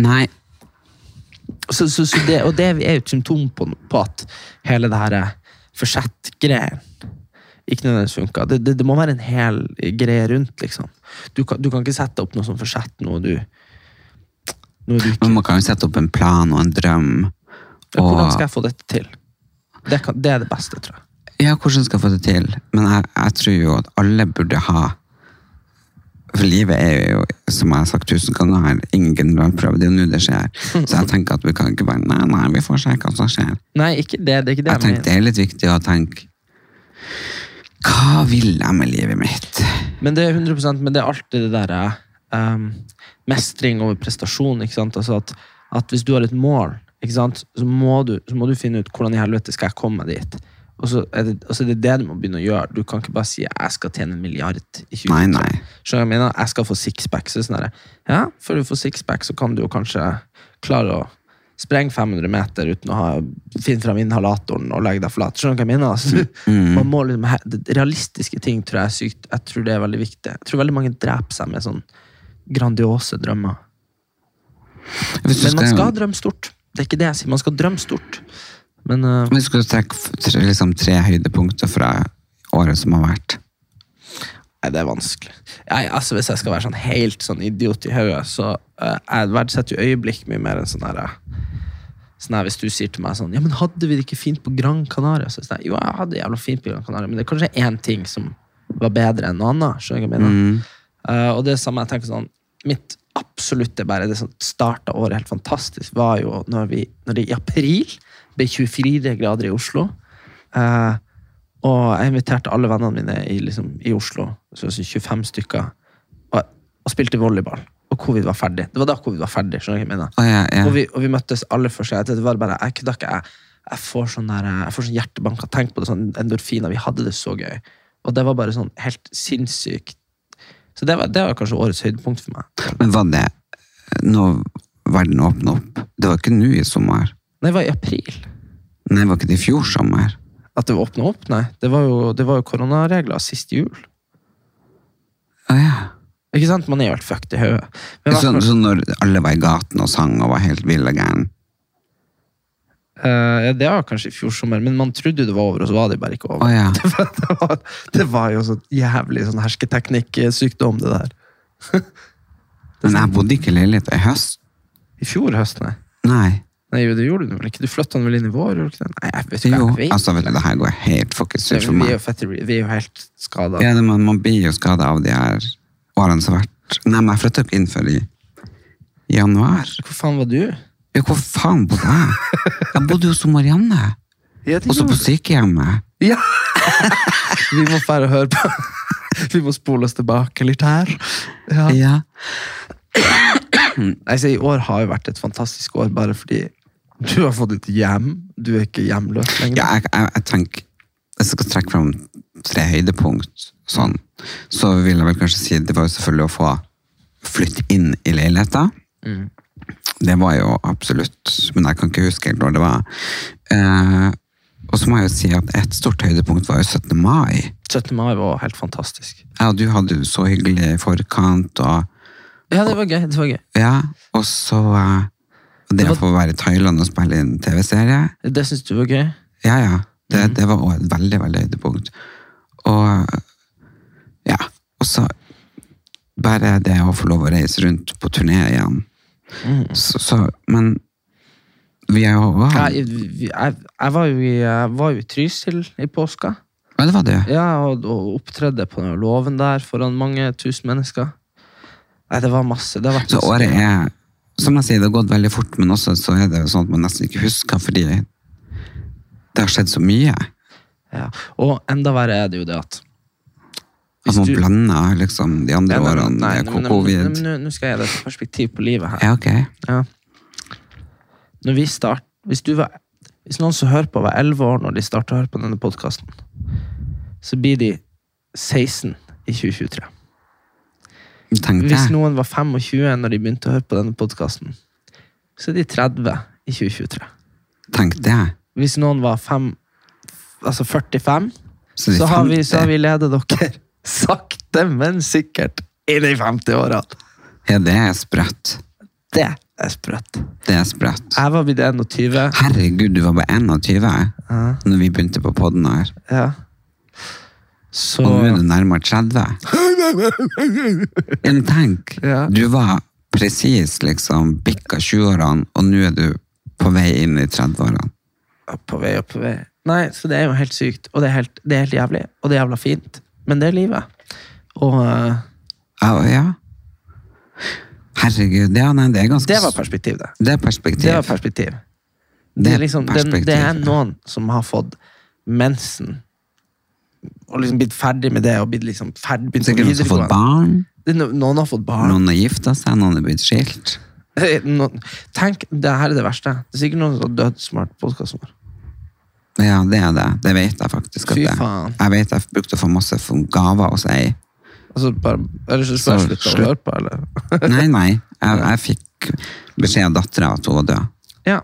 Nei, Så, så, så det, og det er jo et symptom på, på at hele det her forsett-greien ikke nødvendigvis funka. Det, det, det må være en hel greie rundt, liksom. Du kan, du kan ikke sette opp noe som forsett noe du Noe du ikke men man kan jo sette opp en plan og en drøm. Og... Hvordan skal jeg få dette til? Det, kan, det er det beste, tror jeg. ja, hvordan skal jeg få det til? Men jeg, jeg tror jo at alle burde ha For livet er jo, som jeg har sagt tusen ganger her, ingen generalprøve. Det er jo nå det skjer. Så jeg tenker at vi kan ikke bare Nei, nei, vi får se hva som skjer. Nei, ikke det. Det er ikke det Jeg tenker det er litt viktig å tenke Hva vil jeg med livet mitt? Men det er 100% men det er alltid det der um, mestring over prestasjon. ikke sant? Altså at, at hvis du har et mål, ikke sant? Så, må du, så må du finne ut hvordan i helvete skal jeg komme dit. Og så er det, så er det det du må begynne å gjøre. Du kan ikke bare si jeg skal tjene en milliard i 20 Nei, nei. Skjønner jeg mener? Jeg skal få sixpack. Så sånn ja, før du får sixpack, så kan du jo kanskje klare å spreng 500 meter uten å ha, finne fram inhalatoren og legge deg flat. Skjønner du hva jeg mener? Altså, man må liksom, realistiske ting tror jeg er sykt. Jeg tror det er veldig viktig. Jeg tror veldig mange dreper seg med sånn grandiose drømmer. Men man skal- skal drømme stort. Det er ikke det jeg sier. Man skal drømme stort. Men eh, Hvis du skulle trekke tre, liksom, tre høydepunkter fra året som har vært Nei, det er vanskelig. Jeg, altså, hvis jeg skal være sånn helt sånn idiot i hodet, så uh, jeg verdsetter jo øyeblikk mye mer enn sånn her eh, Sånn her, Hvis du sier til meg sånn Ja, men hadde vi det ikke fint på Gran Canaria? Så sånn, jo, jeg hadde det jævla fint på Gran Canaria, men det er kanskje én ting som var bedre enn noe annet. Skjønner du hva jeg mener? uh, og det samme jeg tenker sånn Mitt absolutte bare det som starta året helt fantastisk, var jo når, vi, når det i april ble 24 grader i Oslo. Eh, og jeg inviterte alle vennene mine i, liksom, i Oslo, så så 25 stykker, og, og spilte volleyball. Og covid var ferdig. Det var da covid var ferdig. skjønner du hva jeg mener? Oh, yeah, yeah. Og, vi, og vi møttes alle for seg. Det var bare, jeg kødda ikke. Jeg, jeg får sånn der, jeg får sånn hjertebank av å tenke på det, sånn endorfiner. Vi hadde det så gøy. Og det var bare sånn helt sinnssykt. Så det var, det var kanskje årets høydepunkt for meg. Men var det når verden åpna opp? Det var ikke nå i sommer? Nei, det var i april. Nei, var ikke det i fjor sommer? At det åpna opp? Nei, det var jo, det var jo koronaregler sist jul. Å ja. Ikke sant? Man er jo helt fucked i hodet. Så, så når alle var i gaten og sang og var helt vill og gæren? Uh, ja, det var kanskje i fjor sommer, men man trodde jo det var over, og så var det bare ikke over. Å ja. det, var, det, var, det var jo sånn jævlig sånn hersketeknikksykdom, det der. Men jeg bodde ikke i leilighet i høst. I fjor høst, nei. Nei. Nei, jo, det gjorde du vel ikke? Du flytta vel inn i vår? Nei, jeg vet ikke. Jo, Jeg vet. altså vet du, det her går helt fuckings ut for vi, er meg. jo fette, vi er jo helt skada. Ja, man, man blir jo skada av de her årene som har vært Nei, men jeg flytta ikke innenfor i januar. Hvor faen var du? Ja, hvor faen bodde jeg? Jeg bodde jo hos Marianne. Ja, Også på sykehjemmet. Ja! vi må færre høre på. vi må spole oss tilbake litt her. Ja. Ja. Nei, I år har jo vært et fantastisk år, bare fordi du har fått et hjem. Du er ikke hjemløs lenger. ja jeg, jeg, jeg tenker jeg skal trekke fram tre høydepunkt, sånn, så vil jeg vel kanskje si det var jo selvfølgelig å få flytte inn i leiligheta. Det var jo absolutt Men jeg kan ikke huske helt når det var. Eh, og så må jeg jo si at et stort høydepunkt var jo 17. mai. 17. mai var helt fantastisk. Ja, du hadde det så hyggelig i forkant, og Ja, det var gøy. det var gøy. ja, og så eh, det Det å få være i Thailand og spille inn TV-serie. Det syns du var gøy? Ja, ja. Det, det var også et veldig, veldig høydepunkt. Og ja, og så bare det å få lov å reise rundt på turné igjen. Så, så, men vi er jo Ja, Jeg, jeg, jeg, var jo i, jeg var jo i Trysil i påska. det var det. Ja, og, og opptredde på den låven der foran mange tusen mennesker. Nei, det var masse. Det Så året er Som jeg sier, det har gått veldig fort, men også så er det jo sånn at man nesten ikke husker, fordi det har skjedd så mye. Ja. Og enda verre er det jo det at At man blander liksom de andre Ja, nei, årene nei, nei, men- covid. Nå skal jeg gi deg et perspektiv på livet her. Ja, ok. Ja. Når vi start, hvis, du var, hvis noen som hører på, var 11 år når de starta å høre på denne podkasten, så blir de 16 i 2023. Tenk Hvis noen var 25 når de begynte å høre på denne podkasten, så er de 30 i 2023. Tenk det. Hvis noen var 5, altså 45, Så så har, vi, så har vi ledet dere sakte, men sikkert inn i 50-årene. Ja, det er sprøtt. Det er sprøtt. Det er sprøtt. Jeg var blitt 21. Herregud, du var bare 21 Ja. når vi begynte på podden her. Ja. Så Og nå er du nærmere 30. Men tenk, Ja. du var presis liksom bikka 20-årene, og nå er du på vei inn i 30-årene. På vei og på vei. Nei, så det er jo helt sykt. Og det er helt, det er helt jævlig. Og det er jævla fint. Men det er livet. Og uh... Ja, ja. Herregud, ja, nei, det er ganske det var perspektiv, det. Det er perspektiv. Det perspektiv. Det Det er, liksom, perspektiv, det er noen som har fått mensen og liksom blitt ferdig med det og blitt liksom ferdig, begynt Sikkert noen har fått barn, Det er no- Noen har fått barn. noen har gifta seg, noen er blitt skilt. No, tenk, det her er det verste. Det er sikkert noen som har dødd smart podkasten vår. Ja, det er det. Det vet jeg faktisk. at Fy det. faen. Jeg vet jeg brukte å få masse gaver hos ei. Altså, bare, ellers så skal jeg Så slutte å slutt. høre på, eller? Nei, nei. Jeg, jeg fikk beskjed av dattera at hun var død. Ja.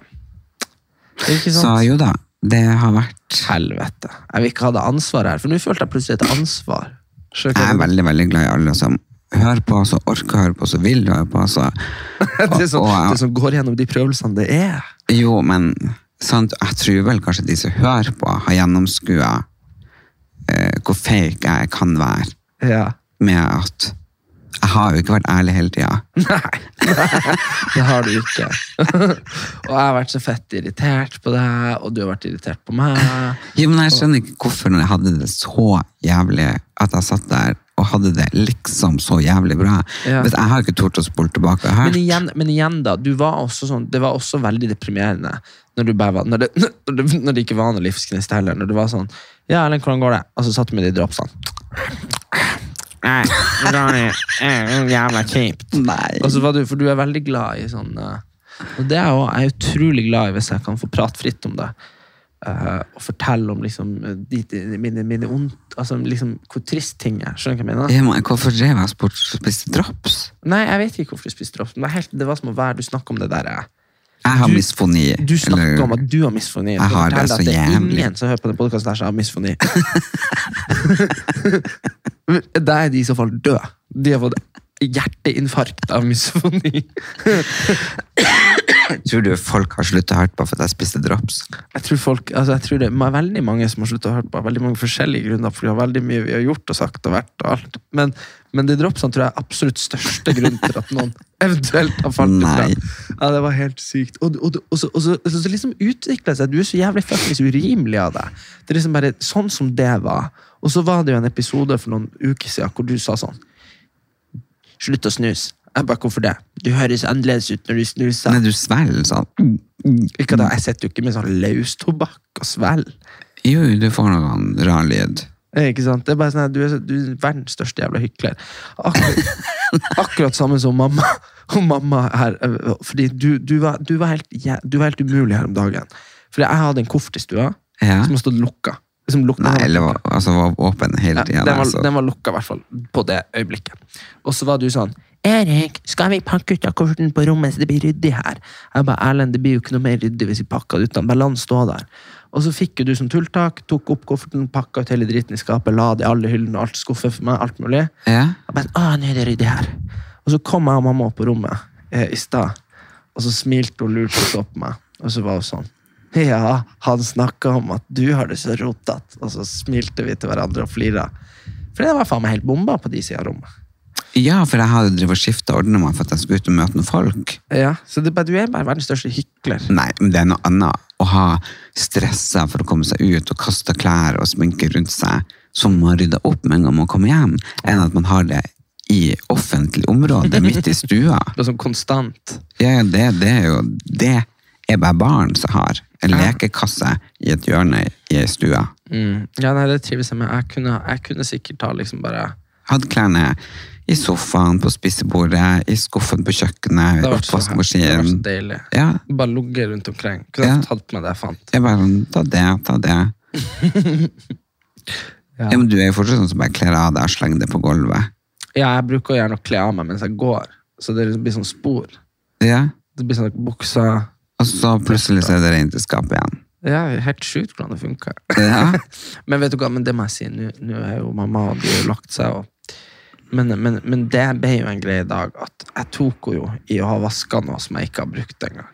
Ikke Så sant? jo da, det har vært Helvete. Jeg vil ikke ha det ansvaret her, for nå følte jeg plutselig et ansvar. Jeg er veldig, veldig glad i alle som hører på, som orker å høre på, som vil høre på. Så. det, som, Og- og- det som går gjennom de prøvelsene det er. Jo, men sant, jeg tror vel kanskje de som hører på, har gjennomskua eh, hvor fake jeg kan være Ja. med at jeg har jo ikke vært ærlig hele tida. Nei, det har du ikke. og jeg har vært så fett irritert på deg, og du har vært irritert på meg. Jo, men jeg skjønner ikke hvorfor når jeg hadde det så jævlig at jeg satt der og hadde det liksom så jævlig bra. Ja. Hvis jeg har ikke tort å spole tilbake Men igjen, men igjen da, du var også sånn, det var også veldig deprimerende når, var, når, det, når, det, når det ikke var noe livsgnist heller. Når du var sånn Ja, Ellen, hvordan går det? Og så satt du med de dropsene. Nei, Ronny, eh, jævla kjipt. Nei. Og så var du, for du er veldig glad i sånn eh, Og det er jeg også, jeg er utrolig glad i hvis jeg kan få prate fritt om det. Uh, og fortelle om liksom de, de, mine, mine ondt Altså liksom hvor trist ting er. Skjønner du hva jeg mener? Ja, men hvorfor drev jeg sport og spiste drops? Nei, jeg vet ikke hvorfor du spiste drops. Men det, helt, det var som å være Du snakker om det der eh, Jeg har Du- misfoni. Du snakker eller- om at du har misfoni. Jeg har det så jævlig. det er ingen som hører på den podkasten her som har misfoni. da er de i så fall døde. De har fått hjerteinfarkt av misfoni. Tror du folk har sluttet å høre på for at jeg spiste drops? Jeg tror folk, altså jeg tror det er veldig mange som har sluttet å høre på. Veldig mange forskjellige grunner, for vi har veldig mye vi har gjort og sagt og vært. og alt. Men, men de dropsene tror jeg er absolutt største grunn til at noen eventuelt har falt ifra. Ja, det var helt sykt. Og, og, og, så, og så, så, så liksom utviklet seg Du er så jævlig fuckings urimelig av deg. Det er liksom bare sånn som det var. Og så var det jo en episode for noen uker siden hvor du sa sånn Slutt å snuse. Jeg bare, hvorfor det? Du høres annerledes ut når du snuser. Nei, du svelger sånn. Ikke da, Jeg sitter jo ikke med sånn løstobakk og svelger. Jo, du får noen rar lyd. Eh, Ikke sant? Det er bare sånn, at du, er, du er verdens største jævla hykler. Akkurat, akkurat samme som mamma. Og mamma her, eh, fordi du, du, var, du, var helt, du var helt umulig her om dagen. Fordi jeg hadde en koffert i stua Ja. som har stått lukka. Som lukka Nei, eller var, altså, var åpen hele ja, tida. den, var, altså. den var lukka, i hvert fall. På det øyeblikket. Og så var du sånn Erik, skal vi pakke ut av kofferten på rommet så det blir ryddig her? Jeg ba, Erlend, det blir jo ikke noe mer ryddig hvis vi pakker det ut. Bare la den stå der. Og så fikk jo du som tulltak, tok opp kofferten, pakka ut hele dritten i skapet, la det i alle hyllene, alt skuffet for meg, alt mulig. Ja. Jeg bare, ah, nå er det ryddig her. Og så kom jeg og mamma opp på rommet eh, i stad, og så smilte hun lurt og så på meg. Og så var hun sånn Ja, han snakka om at du har det så rotete. Og så smilte vi til hverandre og flira. For det var faen meg helt bomba på de sida av rommet. ja, for jeg hadde drevet skifta ordene meg for at jeg skulle ut og møte noen folk. Ja, Så det, du er bare verdens største hykler. Nei, men det er noe annet å ha stressa for å komme seg ut og kaste klær og sminke rundt seg som man rydder opp med en gang man kommer hjem, enn at man har det i offentlig område midt i stua. Det er sånn konstant. Ja, ja, det, det er jo Det er bare barn som har en Ja. lekekasse i et hjørne i ei stue. Mm. Ja, nei, det trives jeg med. Jeg kunne, jeg kunne sikkert ha liksom bare Hadde klærne i sofaen, på spisebordet, i skuffen på kjøkkenet, i har det har vært så oppvaskmaskinen. deilig. Ja, Bare ligget rundt omkring. Kunne Ja. tatt med det jeg fant. jeg bare ta det, ta det. Ja. men du er jo fortsatt sånn som bare kler av deg og slenger det på gulvet. Ja, jeg bruker gjerne å kle av meg mens jeg går, så det blir sånn spor. Ja, Det blir sånn buksa og så plutselig så er det rent i skapet igjen. Ja, helt sjukt hvordan det funker. Ja, Men vet du hva, men det må jeg si, nå er jo mamma og de har lagt seg. Og, men, men, men det ble jo en greie i dag at jeg tok henne jo i å ha vaska noe som jeg ikke har brukt engang.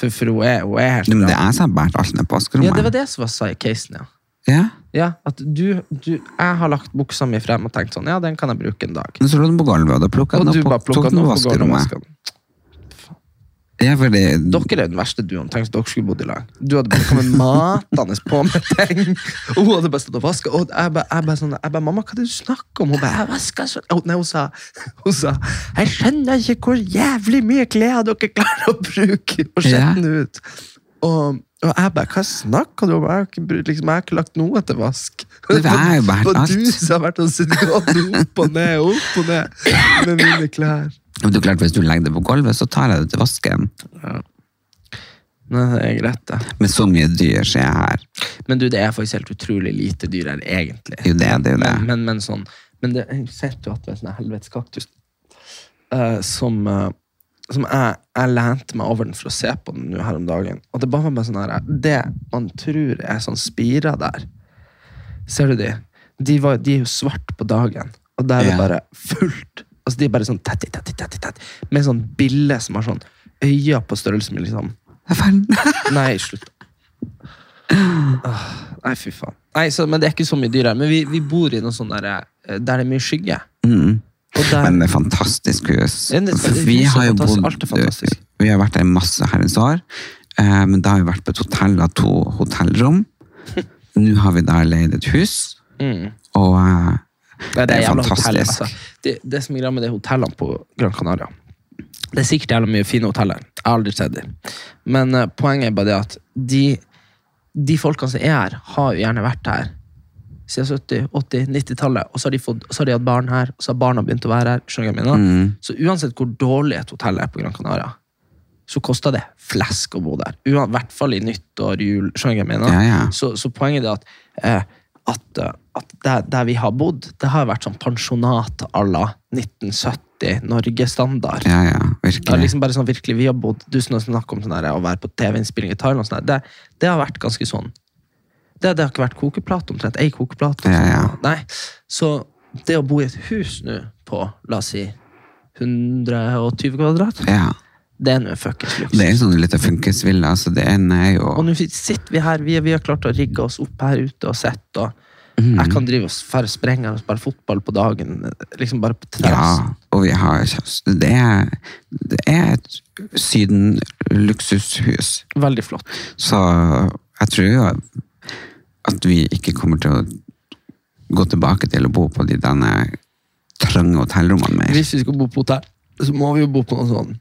For, for hun, er, hun er helt men det er som har båret alt ned på vaskerommet. Ja, det var det som var sa i casen, ja. Ja, Ja, at du, du Jeg har lagt buksa mi frem og tenkt sånn, ja, den kan jeg bruke en dag. men så lå den på gulvet, og da du den opp og tok den på vaskerommet. Ja, fordi, Dere er den verste duoen. Tenk at dere skulle bodd i lag. Du hadde bare kommet matende på med ting. Og hun hadde bare stått og vaska. Og jeg bare, jeg bare sånn, jeg bare 'Mamma, hva er det du snakker om?' Hun bare 'Jeg vasker sånn. Og, Nei, hun sa, hun sa 'Jeg skjønner ikke hvor jævlig mye klær dere klarer å bruke og Ja. ut'. Og, og jeg bare 'Hva snakker du om? Jeg har ikke, liksom, jeg har ikke lagt noe til vask'. Det er jo bare alt. Og du som har vært og sittet opp og ned, opp og ned med mine klær. Men det er klart, hvis du legger det på gulvet, så tar jeg det til vasken. Nei, det er greit, det. Med så mye dyr ser jeg her. Men du, det er faktisk helt utrolig lite dyr her, egentlig. Er jo det, det er det. Men, men, men sånn Men det ser du at det en sånn helvetes kaktus uh, som, uh, som jeg, jeg lente meg over den for å se på den nå her om dagen. Og det bare var sånn her, det man tror er sånn spirer der. Ser du de? De, var, de er jo svart på dagen, og der er det Ja. bare fullt. Altså De er bare sånn tett, tett, tett, tett. Med sånn bille som har sånn øyne på størrelse med liksom. Nei, slutt. Åh, nei, fy faen. Nei, så, men det er ikke så mye dyr her. Men vi, vi bor i noe sånn der, eh, der det er mye skygge. Mm. Og der, Men det er fantastisk hus. Ja, det er- det- vi har jo bodd. Vi har vært der masse herrens år. Eh, men da har vi vært på et hotell av to hotellrom. Nå har vi da leid et hus. Mm. Og eh, er det er fantastisk. hotell, altså. Det, det som er greia med de hotellene på Gran Canaria Det er sikkert jævla mye fine hoteller. Jeg har aldri sett dem. Men uh, poenget er bare det at de, de folkene som er her, har jo gjerne vært her siden 70-, 80-, 90-tallet. Og så har, de fått, så har de hatt barn her, og så har barna begynt å være her. skjønner jeg mener? Mm. Så uansett hvor dårlig et hotell er på Gran Canaria, så koster det flesk å bo der. I hvert fall i nyttår, jul. skjønner jeg mener? Ja, ja. Så, så poenget er at, eh, at, eh, at der, der vi har bodd, det har vært sånn pensjonat à la 1970, Norge-standard. Ja, ja, virkelig. Det er liksom bare sånn virkelig, Vi har bodd du snakker om sånn der, å være på TV-innspilling i Thailand. Sånn det, det har vært ganske sånn. Det, det har ikke vært kokeplate omtrent. Ei kokeplate. Ja, ja. Nei. Så det å bo i et hus nå på la oss si 120 kvadrat, Ja. det er nå fuckings Det er luksus. sånn litt av funkisvilla, så det ene er jo Og nå sitter vi her, vi, vi har klart å rigge oss opp her ute og sett. og Mhm. Jeg kan drive og færre sprenge og spille fotball på dagen. liksom bare på Ja, og vi har Det er, det er et Syden-luksushus. Veldig flott. Så jeg tror jo at vi ikke kommer til å gå tilbake til å bo på de denne trange hotellrommene mer. Hvis vi skal bo på hotell, så må vi jo bo på noe sånn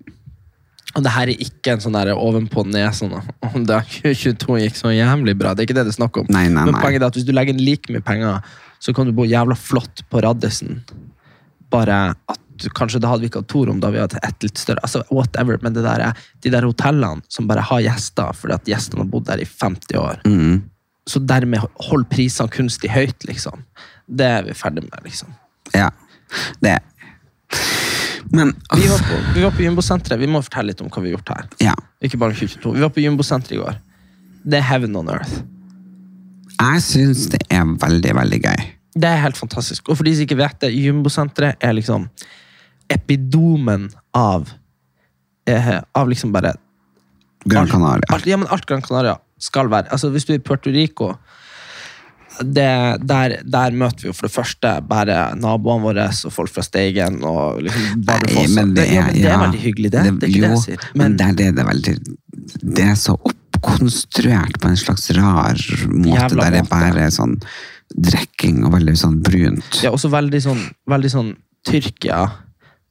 Og det her er ikke en sånn der ovenpå ned sånn «Åh, det er 2022 gikk så jævlig bra. Det er ikke det det er snakk om. Nei, nei, nei. Men poenget er at hvis du legger inn like mye penger, så kan du bo jævla flott på Raddisen. Bare at kanskje da hadde vi ikke hatt to rom, da hadde vi hatt ett litt større. Altså, whatever, Men det der, er- de der hotellene som bare har gjester fordi at gjestene har bodd der i 50 år, Mm. så dermed hold prisene kunstig høyt, liksom. Det er vi ferdig med, liksom. Ja, det Men Vi var på, vi var på Jumbosenteret. Vi må fortelle litt om hva vi har gjort her. ja. Ikke bare 2022. Vi var på Jumbosenteret i går. Det er heaven on earth. Jeg syns det er veldig, veldig gøy. Det er helt fantastisk. Og for de som ikke vet det, Jumbosenteret er liksom epidomen av eh, Av liksom bare Gran alt- Canaria. Alt, ja, men alt Gran Canaria skal være. Altså, hvis du er i Puerto Rico det, der, der møter vi jo for det første bare naboene våre og folk fra Steigen. og liksom Bardufoss. Men det ja, men det er veldig hyggelig, det. det er ikke jo, det jeg sier. Men Men, der er det veldig Det er så oppkonstruert på en slags rar måte. Der det er bare sånn drikking og veldig sånn brunt. ja, også veldig sånn, veldig sånn Tyrkia,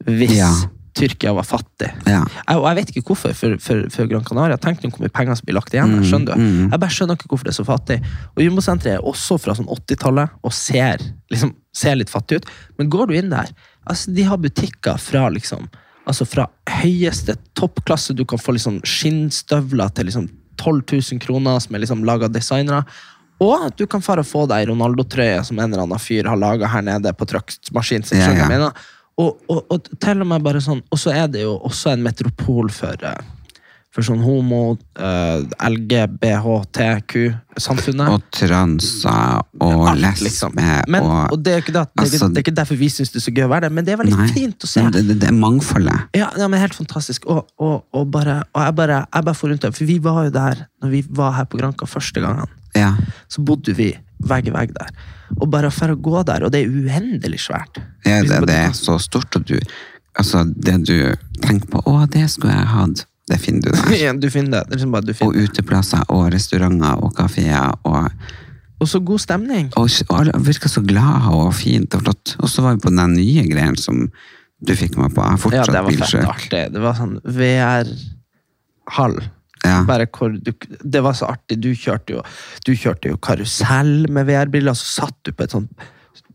hvis Ja. Tyrkia var fattig. Ja. Jeg, og jeg vet ikke hvorfor for, for, for Gran Canaria. Tenk hvor mye penger som blir lagt igjen. her, Mm, skjønner du? mm. Jeg bare skjønner ikke hvorfor det er så fattig. Og Jumbosenteret er også fra sånn 80-tallet og ser, liksom, ser litt fattig ut. Men går du inn der altså De har butikker fra liksom Altså fra høyeste toppklasse. Du kan få liksom skinnstøvler til liksom 12 000 kroner som er liksom laga designere. Og du kan fare og få deg Ronaldo-trøye som en eller annen fyr har laga her nede på truckmaskinen sin. Ja, ja. Og, og, og til og med bare sånn Og så er det jo også en metropol for, eh, for sånn homo, uh, LGBHTQ-samfunnet. Og transer og Alt, lesbe liksom. Men, og, og det er, ikke det, det, er ikke, Altså- det er ikke derfor vi syns det er så gøy å være der, men det er veldig Nei, fint å se. Det, det, det er mangfoldet. Ja, ja, men Helt fantastisk. Og, og, bare, jeg bare, jeg bare får rundt det. For vi var jo der når vi var her på Granka første gangen. Ja. Så bodde vi vegg i vegg der. Og bare for å gå der, og det er uendelig svært. Ja, det, det er så stort, og du Altså, det du tenker på Å, det skulle jeg hatt. Det finner du der. Ja, Du finner det. det liksom du finner. Og uteplasser og restauranter og kafeer. Og, Og så god stemning. og, alle virka så glade og fint og flott. Og så var vi på den nye greien som du fikk meg på. Jeg har Ja, det var fett artig. Det var sånn VR-hall. Ja. Hvor du, det var så artig. Du kjørte jo, du kjørte jo karusell med VR-briller, og så satt du på et sånt,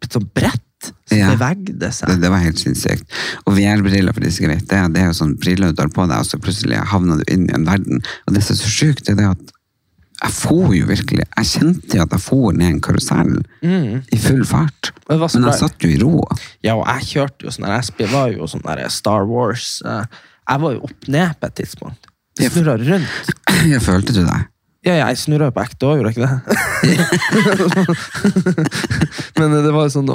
et sånt brett som Ja. bevegde seg. Det, det var helt sinnssykt. Og VR-briller, for de som vet det, det er jo sånn briller du tar på deg, og så plutselig havner du inn i en verden. Og det som er så sjukt, er det at jeg for jo virkelig Jeg kjente jo at jeg for ned en karusell i full fart. Men, så Men jeg satt jo i ro. Ja, og jeg kjørte jo sånn der, jeg var jo sånn der Star Wars. eh, Jeg var jo opp ned på et tidspunkt. Ja. snurra rundt. Jeg følte du det? Ja, jeg snurra jo på ekte òg, gjorde jeg ikke det? Men det var jo sånn,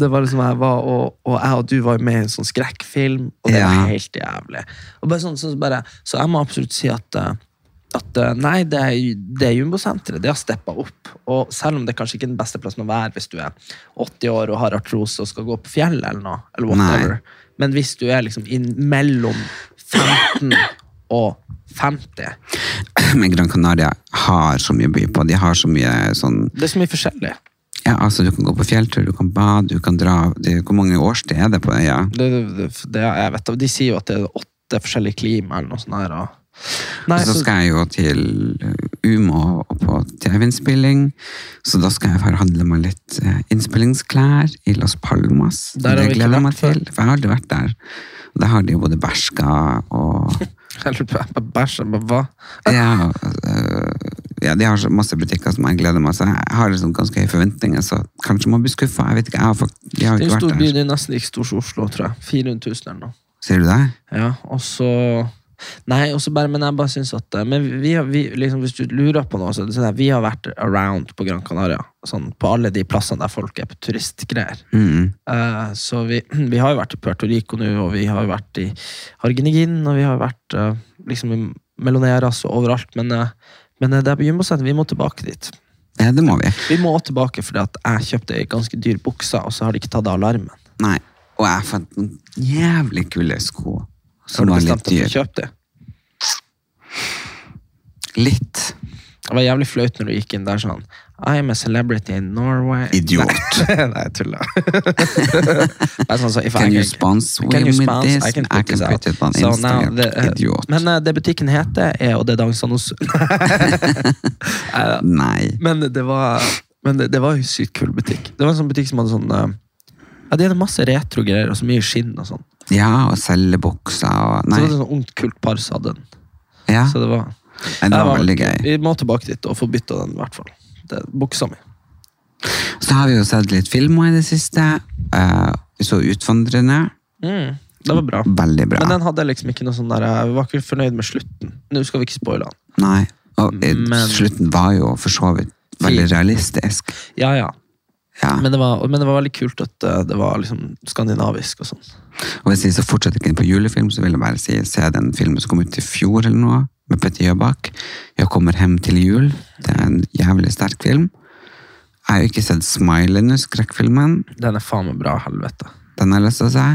det var liksom jeg var, og, og jeg og du var jo med i en sånn skrekkfilm, og det Ja. var helt jævlig. Bare sånn, så, bare, så jeg må absolutt si at, eh, at eh, nei, det er, det er Jumbosenteret. Det har steppa opp. Og selv om det kanskje ikke er den beste plassen å være hvis du er 80 år og har artrose og skal gå på fjellet eller noe, eller whatever. Nei. Men hvis du er liksom inn mellom 15 og 50 Men Gran Canaria har så mye å by på. De har så mye sånn Det er så mye forskjellig. Ja, altså Du kan gå på fjelltur, du kan bade, du kan dra det, Hvor mange årstid er det på øya? Det, det, det, jeg vet, de sier jo at det er åtte forskjellige klima eller noe sånt. Her, og... Nei, så så, skal jeg jo til uh, Umo og på TV-innspilling, så da skal jeg forhandle meg litt uh, innspillingsklær i Las Palmas. Der har det gleder jeg meg til, for jeg har aldri vært der. Der har de jo både Berska og men hva? ja, uh, ja, de har så masse butikker som jeg gleder meg, så jeg har liksom ganske høye forventninger, så kanskje man blir skuffa. Jeg vet ikke, jeg har, fakt- de har Det er en stor by, det er nesten like stor som Oslo, tror jeg. 400 000 eller noe. Ser du det? Ja, og så Nei, og så bare, men jeg bare syns at eh, Men vi, vi, liksom, hvis du lurer på noe, så er det sånn vi har vært around på Gran Canaria. Sånn, på alle de plassene der folk er på turistgreier. Mm. Uh, så vi, vi har jo vært i Puerto Rico nå, og vi har jo vært i Argenigin, og vi har vært uh, liksom i Meloneras og overalt. Men, uh, men det er på Jumbosenteret, vi må tilbake dit. Ja, det må vi. Vi må tilbake at jeg kjøpte ei ganske dyr bukse, og så har de ikke tatt av alarmen. Nei. Og jeg fant noen jævlig kule sko. Som du var litt dyr. kjøpe det? Litt. Det var jævlig flaut når du gikk inn der sånn I'm a celebrity in Norway. Idiot. Nei, jeg tuller. Sånn, så I Can you sponsor Can me with this? I can I put can this put it on So Instagram. the- uh, Idiot. Men uh, det butikken heter, er Og det dansende hos Nei. Men det var Men det, det var jo sykt kul butikk. Det var en sånn butikk som hadde sånn eh, Ja, de hadde masse retro-greier og så mye skinn og sånn. Ja, og selge bukser og Så det var et sånn ungt, kult par som hadde den. Ja, Så det var, Nei, det var veldig gøy. Vi må tilbake dit og få bytta den, i hvert fall. Det er buksa mi. Så har vi jo sett litt filmer i det siste. Eh, vi så Utvandrerne. Mm, det var bra. Veldig bra. Men den hadde liksom ikke noe sånn der Jeg var ikke fornøyd med slutten. Nå skal vi ikke spoile den. Nei. Og eh, Men- slutten var jo for så vidt veldig realistisk. Ja, ja. Ja. Men det var, men det var veldig kult at eh, det var liksom skandinavisk og sånn. Og hvis jeg så fortsatt ikke inn på julefilm, så vil jeg bare si se den filmen som kom ut i fjor eller noe, med Petter Jøbak. 'Jeg kommer hjem til jul'. Det er en jævlig sterk film. Jeg har jo ikke sett Smile ennå, skrekkfilmen. Den er faen meg bra, helvete. Den har jeg lyst til å se.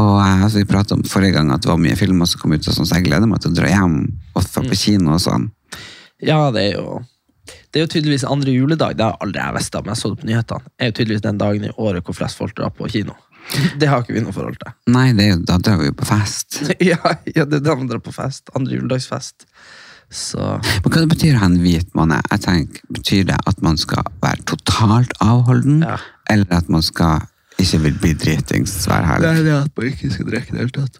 Og altså, vi pratet om forrige gang at det var mye filmer som kom ut, og sånn, så jeg gleder meg til å dra hjem og få på kino og sånn. Ja, det er jo Det er jo tydeligvis andre juledag. Det har aldri jeg visst, men jeg så det på nyhetene. Det er jo tydeligvis den dagen i året hvor flest folk drar på kino. Det har ikke vi noe forhold til. Nei, det er jo, da drar vi jo på fest. Ja, ja det er da man drar på fest. Andre juledagsfest. Så Men hva det betyr å ha en hvit måned? Jeg tenker, Betyr det at man skal være totalt avholden, Ja. eller at man skal ikke vil bli dritings hver helg? det er at man ikke skal drikke i det hele tatt.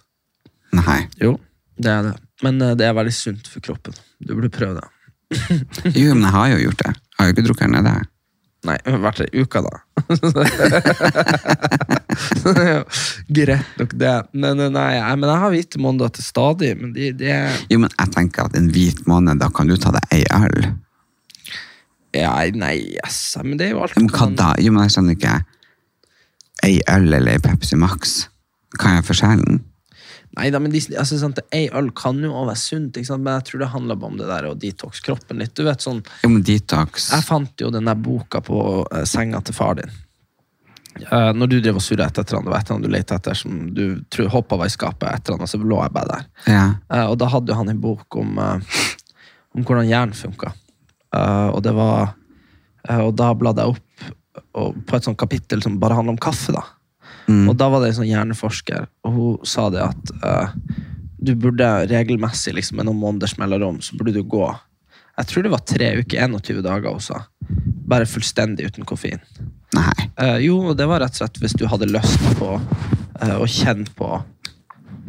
Nei. Jo, det er det. Men eh, det er veldig sunt for kroppen. Du burde prøve det. Jo, men jeg har jo gjort det. Jeg har jo ikke drukket her nede. Nei, hvert vært uka, da. Greit nok, det. Men, nei, men jeg har hvite måneder til stadig. Men de, de Jo, men jeg tenker at en hvit måned, da kan du ta deg ei øl. ja, Nei, yes. Men det er jo alt Men hva da? Jo, men jeg skjønner ikke. Ei øl eller ei Pepsi Max? Hva er forskjellen? Nei da, men de, altså, sant, Ei øl kan jo også være sunt, men jeg tror det handler bare om det der å detox kroppen litt. Du vet sånn, Jo, men detox Jeg fant jo den der boka på uh, senga til far din. Uh, når du drev og surra etter et eller annet, det var et eller annet du lette etter som du tror hoppa var i skapet, etter annet, så lå jeg bare der. Ja. Uh, og da hadde han en bok om, om hvordan hjernen funka. Og det var Og da bladde jeg opp på et sånt kapittel som bare handler om kaffe. da. Og da var det en sånn hjerneforsker, og hun sa det at uh, du burde regelmessig, liksom, med noen måneders mellomrom, så burde du gå Jeg tror det var tre uker, 21 dager, også. Bare fullstendig uten koffein. Nei. Uh, jo, det var rett og slett hvis du hadde lyst på uh, å kjenne på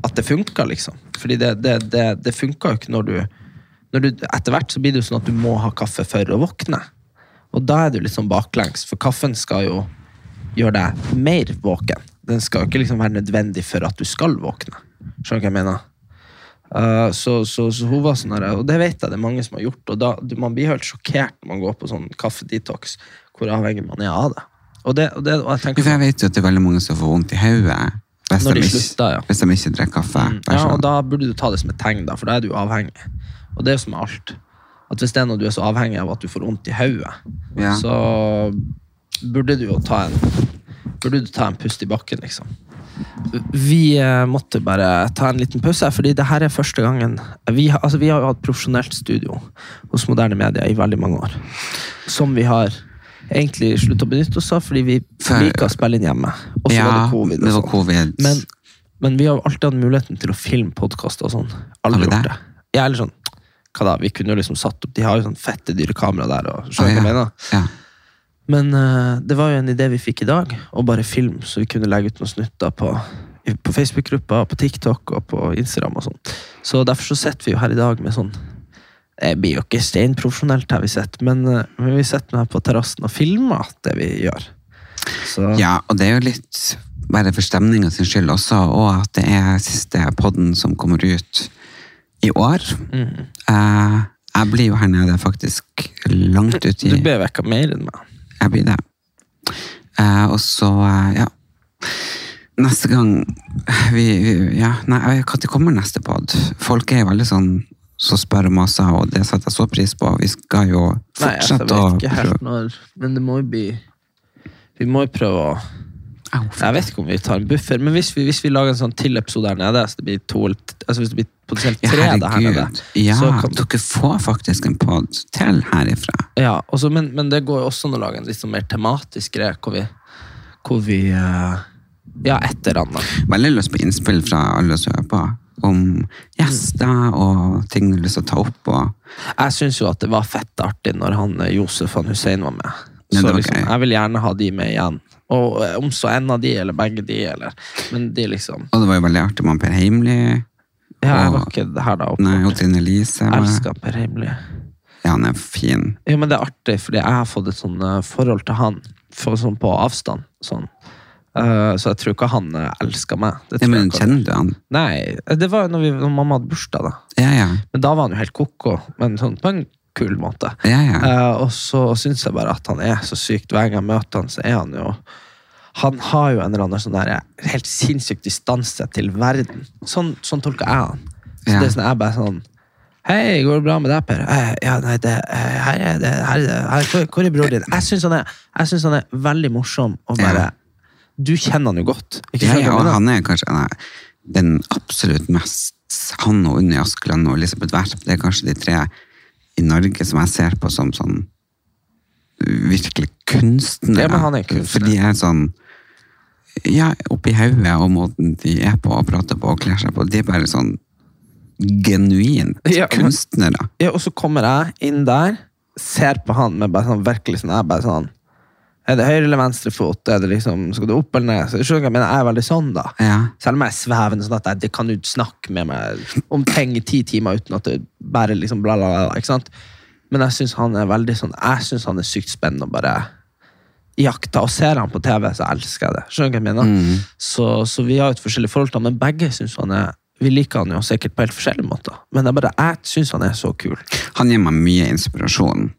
at det funka, liksom. Fordi det, det, det, det funka jo ikke når du, når du Etter hvert så blir det jo sånn at du må ha kaffe for å våkne. Og da er du litt sånn baklengs, for kaffen skal jo gjøre deg mer våken. Den skal ikke liksom være nødvendig for at du skal våkne. Skjønner du hva jeg mener? Uh, så, så, så hun var sånn her, og det vet jeg det er mange som har gjort, og da, du, man blir helt sjokkert når man går på sånn kaffedetox, hvor avhengig man er av det. Og det, og det og jeg tenker jeg vet jo at det er veldig mange som får vondt i hodet hvis, de slutter, ja. hvis de ikke drikker kaffe. Mm, Ja, og sånn. da burde du ta det som et tegn, da, for da er du avhengig. Og det er jo som med alt. At hvis det er noe du er så avhengig av at du får vondt i hodet, Ja. så burde du jo ta en Burde du ta en pust i bakken, liksom. Vi eh, måtte bare ta en liten pause, fordi det her er første gangen Vi, har- altså, vi har jo hatt profesjonelt studio hos Moderne Media i veldig mange år. Som vi har egentlig sluttet å benytte oss av, fordi vi liker å spille inn hjemme. Og så ja, var det covid. det var sånn. covid. Men, men vi har jo alltid hatt muligheten til å filme podkast og sånn. Har Aldri vi gjort det? Ja, eller sånn, hva da? Vi kunne jo liksom satt opp De har jo sånn fette dyre kamera der. Og, skjønner oh, ja. hva jeg mener? Ja. Men uh, det var jo en idé vi fikk i dag, å bare filme, så vi kunne legge ut noen snutter på, på Facebook-gruppa, på TikTok og på Instagram og sånn. Så derfor så sitter vi jo her i dag med sånn Det blir jo ikke steinprofesjonelt her vi sitter, men, uh, men vi sitter her på terrassen og filmer det vi gjør. Så ja, og det er jo litt bare for stemninga sin skyld også, og at det er siste podden som kommer ut i år. Mm. Uh, jeg blir jo her nede faktisk langt ut i du ble vekka mer enn meg. Jeg blir det. Eh, og så, eh, ja Neste gang vi, vi Ja, nei, når kommer neste pod? Folk er jo veldig sånn så spør og maser, og det setter jeg så pris på. Vi skal jo Nei, å jeg Nei, jeg vet ikke helt når Men det må jo bli Vi må jo prøve å Au, Jeg vet ikke om vi tar en buffer, men hvis vi, hvis vi lager en sånn til episode her nede, så det blir to altså hvis det blir potensielt Ja, tre her herregud. Ja, kan dere får faktisk en pod til herifra. ja, også, men, men det går jo også an å lage en litt sånn mer tematisk greie, hvor vi, hvor vi eh, Ja, et eller annet. Veldig lyst på innspill fra alle som hører på. Om gjester og ting du har lyst til å ta opp. Og, Jeg syns jo at det var fett artig når han eh, Josef han Hussein var med. Så ja, liksom, jeg vil gjerne ha de med igjen. Og eh, om så en av de, eller begge de, eller Men de liksom og det var jo veldig artig med Per Heimly. Ja, jeg var ikke her da oppe. Nei, og Trine Lise. Var- elsker Per Heimly. Ja, han er fin. Jo, men det er artig, fordi jeg har fått et sånn eh, forhold til han for, sånn på avstand. Sånn. Eh, så jeg tror ikke han uh, elsker meg. Det Ja, tror men jeg ikke. Kjenner du han? Nei, det var jo når, vi, når mamma hadde bursdag, da. Ja, ja. Men da var han jo helt koko, men sånn på en kul måte. ja, ja. Eh, og så syns jeg bare at han er så sykt Hver gang jeg møter han, så er han jo Han har jo en eller annen sånn der helt sinnssyk distanse til verden. Sånn, sånn tolker jeg han. Så Ja. det er sånn, jeg bare sånn Hei, går det bra med deg, Per? «Eh, ja, nei, det, eh, her er det, her er det her, hvor, hvor er broren din? Jeg syns han, han er veldig morsom. Og bare. Du kjenner han jo godt. Ja, ja og han er kanskje nei, den absolutt mest Han og Unni Askeland og Elisabeth Werp, det er kanskje de tre i Norge som jeg ser på som sånn virkelig kunstnere. Ja, men han er kunstner. For de er sånn Ja, oppi hodet og måten de er på og prater på og kler seg på, de er bare sånn genuint Ja, men- kunstnere. Ja, og så kommer jeg inn der, ser på han med bare sånn virkelig sånn, jeg bare sånn Er det høyre eller venstre fot? Er det liksom, skal du opp eller ned? Så, jeg skjønner, mener, jeg er veldig sånn, da. Ja. Selv om jeg er svevende, sånn at jeg, det kan du snakke med meg om ting i ti timer uten at det bare liksom bla, bla, bla. ikke sant? Men jeg syns han er veldig sånn Jeg synes han er sykt spennende å bare jakte. Og ser han på TV, så elsker jeg det. Skjønner du hva jeg mener? Mm. Så, så vi har et forskjellig forhold til han, men begge syns han er Vi liker han jo sikkert på helt forskjellige måter, men jeg, bare, jeg syns han er så kul. Han gir meg mye inspirasjon.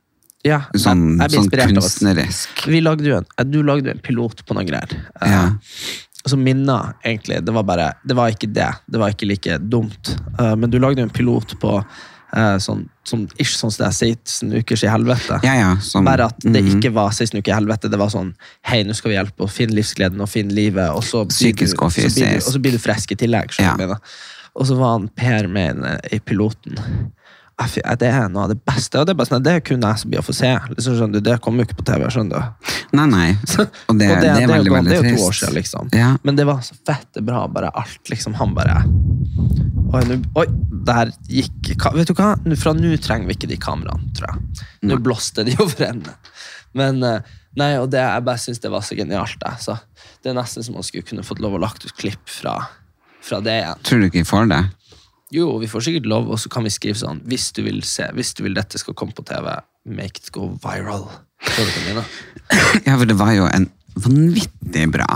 Ja, Sånn, jeg, jeg sånn kunstnerisk. Vi lagde jo en, eh, du lagde jo en pilot på noen greier. Ja. Uh, Som minner, egentlig. Det var bare, det var ikke det. Det var ikke like dumt. Uh, men du lagde jo en pilot på eh, sånn, sånn, ish, sånn som det er 16 ukers i helvete. Ja, ja. Sånn, Bare at det mhm. ikke var 16 uker i helvete. Det var sånn Hei, nå skal vi hjelpe å finne livsgleden og finne livet. Og så blir du, og så blir du, og så blir du frisk i tillegg. mener? Og så var han Per med i piloten. Jeg Det er noe av det beste. Og det er bare sånn, det er kun jeg som blir å få se. Liksom, skjønner du? Det kommer jo ikke på TV. skjønner du? Nei, nei. Og det, er veldig, veldig det er jo to år siden, liksom. Ja. Men det var så fette bra, bare alt. liksom, Han bare Oi, nu, oi der gikk Vet du hva? Fra nå trenger vi ikke de kameraene, tror jeg. Nå blåste de over ende. Men eh, Nei, og det, jeg bare syns det var så genialt. Altså. det er nesten som man skulle kunne fått lov å lagt ut klipp fra, fra det igjen. Tror du ikke vi får det? Jo, vi får sikkert lov, og så kan vi skrive sånn Hvis du vil se, hvis du vil dette skal komme på TV, make it go viral. Jeg? Ja, for det var jo en vanvittig bra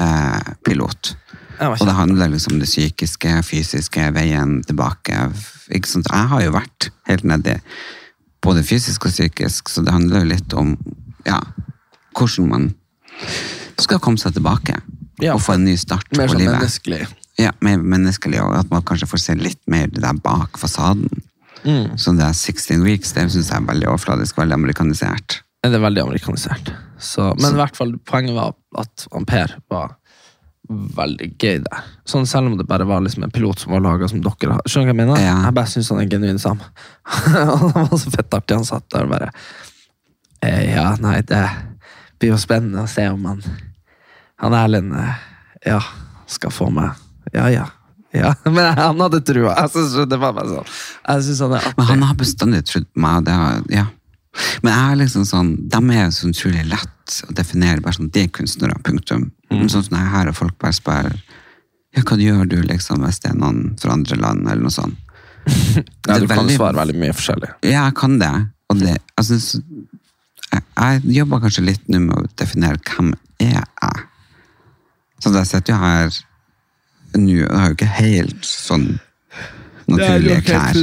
eh, pilot. Og det handler liksom om det psykiske, fysiske, veien tilbake. Ikke sant? Jeg har jo vært helt nedi både fysisk og psykisk, så det handler jo litt om ja, hvordan man skal komme seg tilbake. Ja, og få en ny start Mer på sånn livet. menneskelig. Ja, mer menneskelig, og at man kanskje får se litt mer det der bak fasaden. Mm. Så det er 16 weeks, det syns jeg er veldig overfladisk, veldig amerikanisert. Det er veldig amerikanisert. Så, men i hvert fall, poenget var at Ampere var veldig gøy der. Sånn Selv om det bare var liksom en pilot som var laga som dere har. Skjønner du hva jeg mener? Ja. Jeg bare syns han er genuint sam. han var så fett artig. Han satt der og bare eh, Ja, nei, det blir jo spennende å se om han Han Erlend eh, Ja, skal få meg Ja, ja. Ja, Men han hadde trua. Jeg synes det var bare sånn Jeg synes han er artig. Men han har bestandig trodd på meg, det er, ja. Men jeg er liksom sånn, de er så utrolig lett å definere, bare sånn, de er kunstnere, punktum. Mm. Sånn som jeg her, og folk bare spør, ja, hva gjør du liksom, hvis det er noen fra andre land, eller noe sånt? Ja, du veldig, kan svare veldig mye forskjellig. Ja, jeg kan det. Og det, altså, synes, jeg, jeg jobber kanskje litt nå med å definere hvem er jeg. Så jeg sitter jo her nå, jeg har jo ikke helt sånn naturlige klær.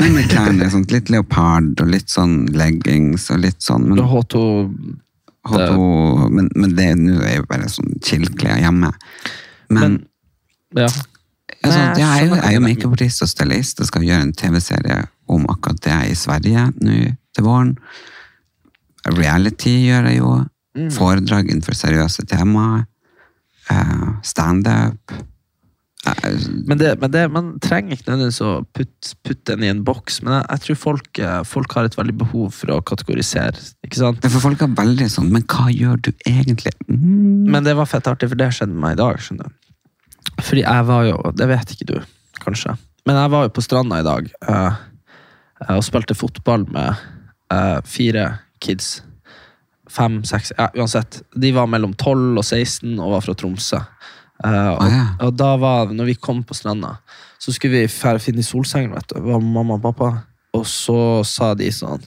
Nei, men klærne er sånn litt leopard og litt sånn leggings og litt sånn, men, H2 H2, men, men det nå er jo bare sånn chill-klær hjemme. Men, Ja. altså, Nei, jeg, jeg er jo, skjønner jeg er jo makeupartist og stylist og skal gjøre en TV-serie om akkurat det i Sverige nå til våren. Reality gjør jeg jo. Mm. Foredrag innenfor seriøse temaer. Eh, Standup. Eh, Men, det, men det, man trenger ikke nødvendigvis å putte putt den i en boks, men jeg, jeg tror folk, eh, folk har et veldig behov for å kategorisere. ikke sant? For folk er veldig sånn Men hva gjør du egentlig? Mm. Men det var fett artig, for det skjedde med meg i dag. skjønner du. Fordi jeg var jo Det vet ikke du, kanskje. Men jeg var jo på stranda i dag eh, og spilte fotball med uh, fire kids. Fem, seks ja, Uansett. De var mellom 12 og 16 og var fra Tromsø. Uh, og, Ah, ja. og da var når vi kom på stranda, så skulle vi finne solsengen, vet du. Det var mamma og pappa. Og så sa de sånn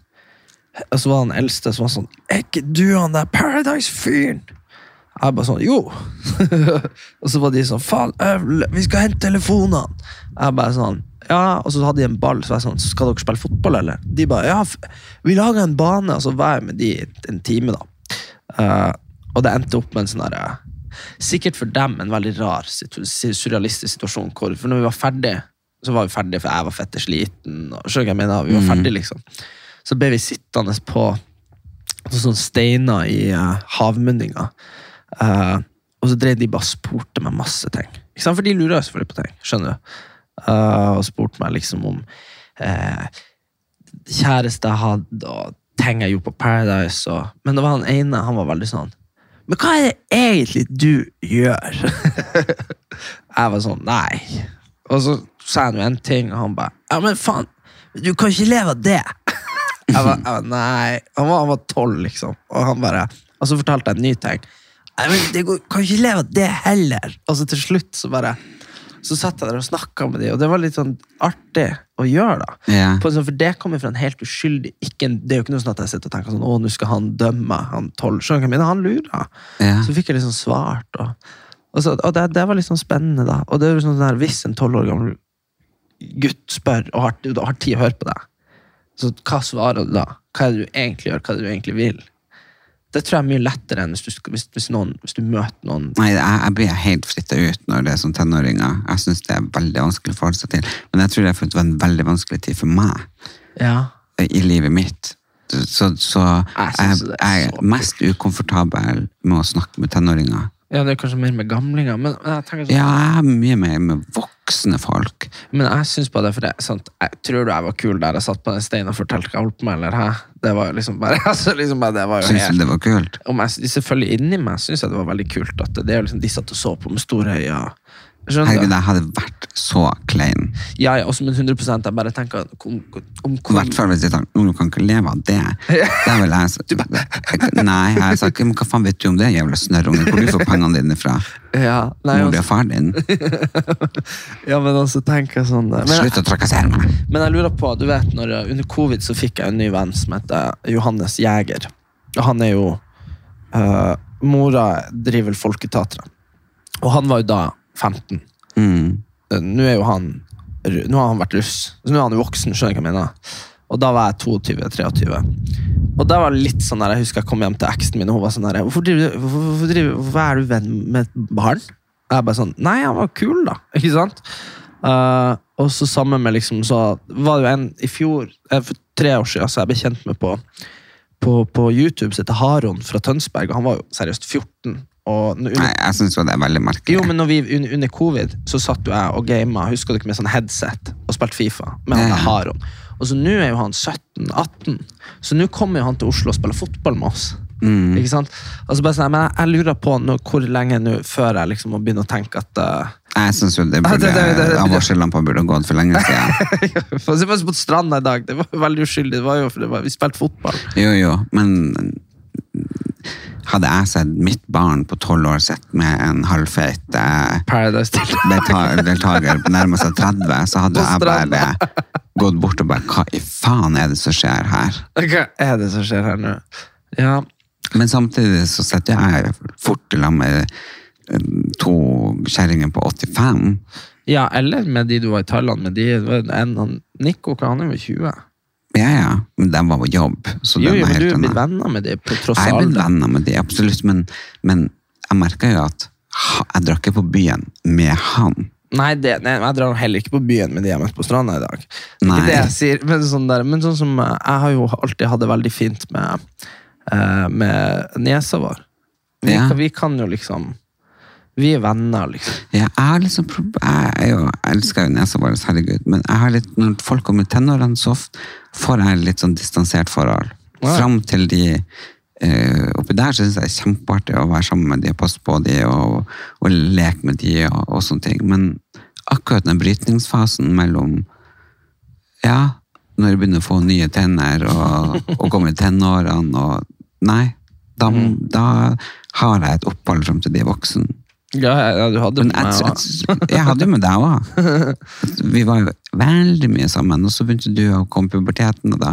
Og så var han eldste som var sånn Er ikke du han der Paradise-fyren? Jeg bare sånn, jo. og så var de sånn, faen, vi skal hente telefonene. Jeg bare sånn, ja, og så hadde de en ball, så var jeg sånn, skal dere spille fotball, eller? De bare, ja, vi lager en bane, og så var jeg med de en time da. Uh, og det endte opp med en sånn der, eh, sikkert for dem en veldig rar, surrealistisk situasjon, hvor, for når vi var ferdig, så var vi ferdig, for jeg var fette sliten, og skjønner jeg mener, vi var ferdig liksom. Så ble vi sittende på sånne steiner i uh, havmunninga. Uh, og så drev de bare og spurte meg masse ting. Ikke sant? For de lurer jo selvfølgelig på ting. skjønner du? Eh, og spurte meg liksom om uh, kjæreste jeg hadde, og ting jeg gjorde på Paradise. Og, men det var han ene, han var veldig sånn Men hva er det egentlig du gjør? jeg var sånn Nei. Og så sa jeg nå en ting, og han bare Ja, men faen, du kan ikke leve av det! Jeg var, nei, han var, 12, liksom. Og, han bare, og så fortalte jeg en ny ting. Nei, men det går, kan ikke leve av det heller! Og så til slutt så bare Så satt jeg der og snakka med dem, og det var litt sånn artig å gjøre. da. På sånn, for det kommer fra en helt uskyldig ikke Det er jo ikke noe sånn at jeg sitter og tenker sånn, å, nå skal han dømme han 12. Skjønner du? Han lurer. Ja. Så fikk jeg liksom svart. Og, og, så, og det, det var litt sånn spennende, da. Og det er jo sånn der, hvis en tolv år gammel gutt spør og har, har tid å høre på deg, så hva svarer du da? Hva er det du egentlig gjør? Hva er det du egentlig vil? Det tror jeg er mye lettere enn hvis du, hvis, hvis noen, hvis du møter noen Nei, jeg, jeg blir helt fritta ut når det er sånn tenåringer. Jeg syns det er veldig vanskelig å forholde seg til. Men jeg tror det var en veldig vanskelig tid for meg Ja. i livet mitt. Så, så Jeg jeg, jeg er mest ukomfortabel med å snakke med tenåringer. Ja, det er kanskje mer med gamlinger, men, jeg tenker sånn Ja, jeg er mye mer med voksne folk. Men jeg synes bare det, for det er sant, jeg tror du jeg var kul der jeg satt på den steinen og fortalte hva jeg holdt på med, eller hæ? Det var liksom bare, altså liksom bare det var jo Syns du det var kult? om jeg, Selvfølgelig inni meg syns jeg det var veldig kult at det, det er liksom de satt og så på med store øyne. Skjønner Herregud, jeg hadde vært så klein. Ja, ja, også men 100 Jeg bare tenker om, om I hvert fall hvis jeg tenker «Nå, du kan ikke leve av det. det vil jeg Nei, jeg sa ikke, men hva faen vet du om det, jævla snørrunge? Hvor du får pengene dine fra? ja, nei, Mor altså, og far din? ja, men altså jeg sånn men, Slutt å trakassere meg! men jeg lurer på, du vet når Under covid så fikk jeg en ny venn som heter Johannes Jæger. Og han er jo uh, Mora driver Folketeatret. Og han var jo da 15. Mm. Eh, Nå er jo han Nå har han vært russ. Så nå er han voksen, skjønner du hva jeg mener. Og da var jeg 22-23. Og da var det litt sånn der, Jeg husker jeg kom hjem til eksen min, og hun var sånn der Hvorfor, driver, du- hvorfor, hvorfor, driver, hvorfor er du venn med et barn? Og jeg bare sånn Nei, han var kul, da. Ikke sant? Uh, og så sammen med liksom Så var det jo en i fjor, eh, for tre år siden, så jeg ble kjent med på på, på YouTube som heter Haron fra Tønsberg, og han var jo seriøst 14. Nå- Nei, jeg syns det er veldig merkelig. jo, men vi, un- under covid så satt jo jeg og gama husker dere, med sånn headset og spilte Fifa. med han Ja. der Haron. Og så Nå er jo han 17-18, så nå kommer jo han til Oslo og spiller fotball med oss. Mm. Ikke sant? Altså bare sånn, men jeg, jeg lurer på nå, hvor lenge nå før jeg liksom må begynne å tenke at uh, Jeg syns jo det Ja, burde det- burde gått for lenge siden. For Se på stranda i dag, det var veldig uskyldig. Det var jo, det var, vi spilte fotball. Jo, jo, men hadde jeg sett mitt barn på tolv år sett med en halvfeit eh, Paradise-deltaker på seg 30, så hadde jeg bare gått bort og bare Hva i faen er det som skjer her? Hva er det som skjer her nå? Ja, Men samtidig så sitter jeg fort i lag med eh, to kjerringer på 85. ja, eller med de du var i Thailand med. De, en, Nico, hva, han er med 20. Ja, ja, men det var på jobb. Så Jo, jo, men du er blitt venner med dem på tross Jeg av er blitt venner med dem, absolutt, men, men jeg merker jo at jeg drar ikke på byen med han. Nei, det, nei, jeg drar heller ikke på byen med de jeg møtte på stranda i dag. Nei. Ikke det jeg sier, men sånn, der, men sånn som eh, Jeg har jo alltid hatt det veldig fint med, eh, med niesa vår. Vi, Ja. vi kan jo liksom Vi er venner, liksom. Ja, jeg liksom jeg, er jo, jeg elsker jo nesa vår, herregud, men jeg har litt, når folk kommer i tenårene, så får jeg litt sånn distansert forhold. Ja. Fram til de eh, Oppi der syns jeg det er kjempeartig å være sammen med de og passe på de og, og leke med de og, og sånne ting. Men akkurat den brytningsfasen mellom Ja, når du begynner å få nye tenner og, og kommer i tenårene og Nei, da, Mm. da har jeg et opphold fram til de er voksen. Ja, ja, du hadde Men med jeg, også. jeg, jeg hadde jo med deg òg. Vi var jo veldig mye sammen, og så begynte du å komme i puberteten, og da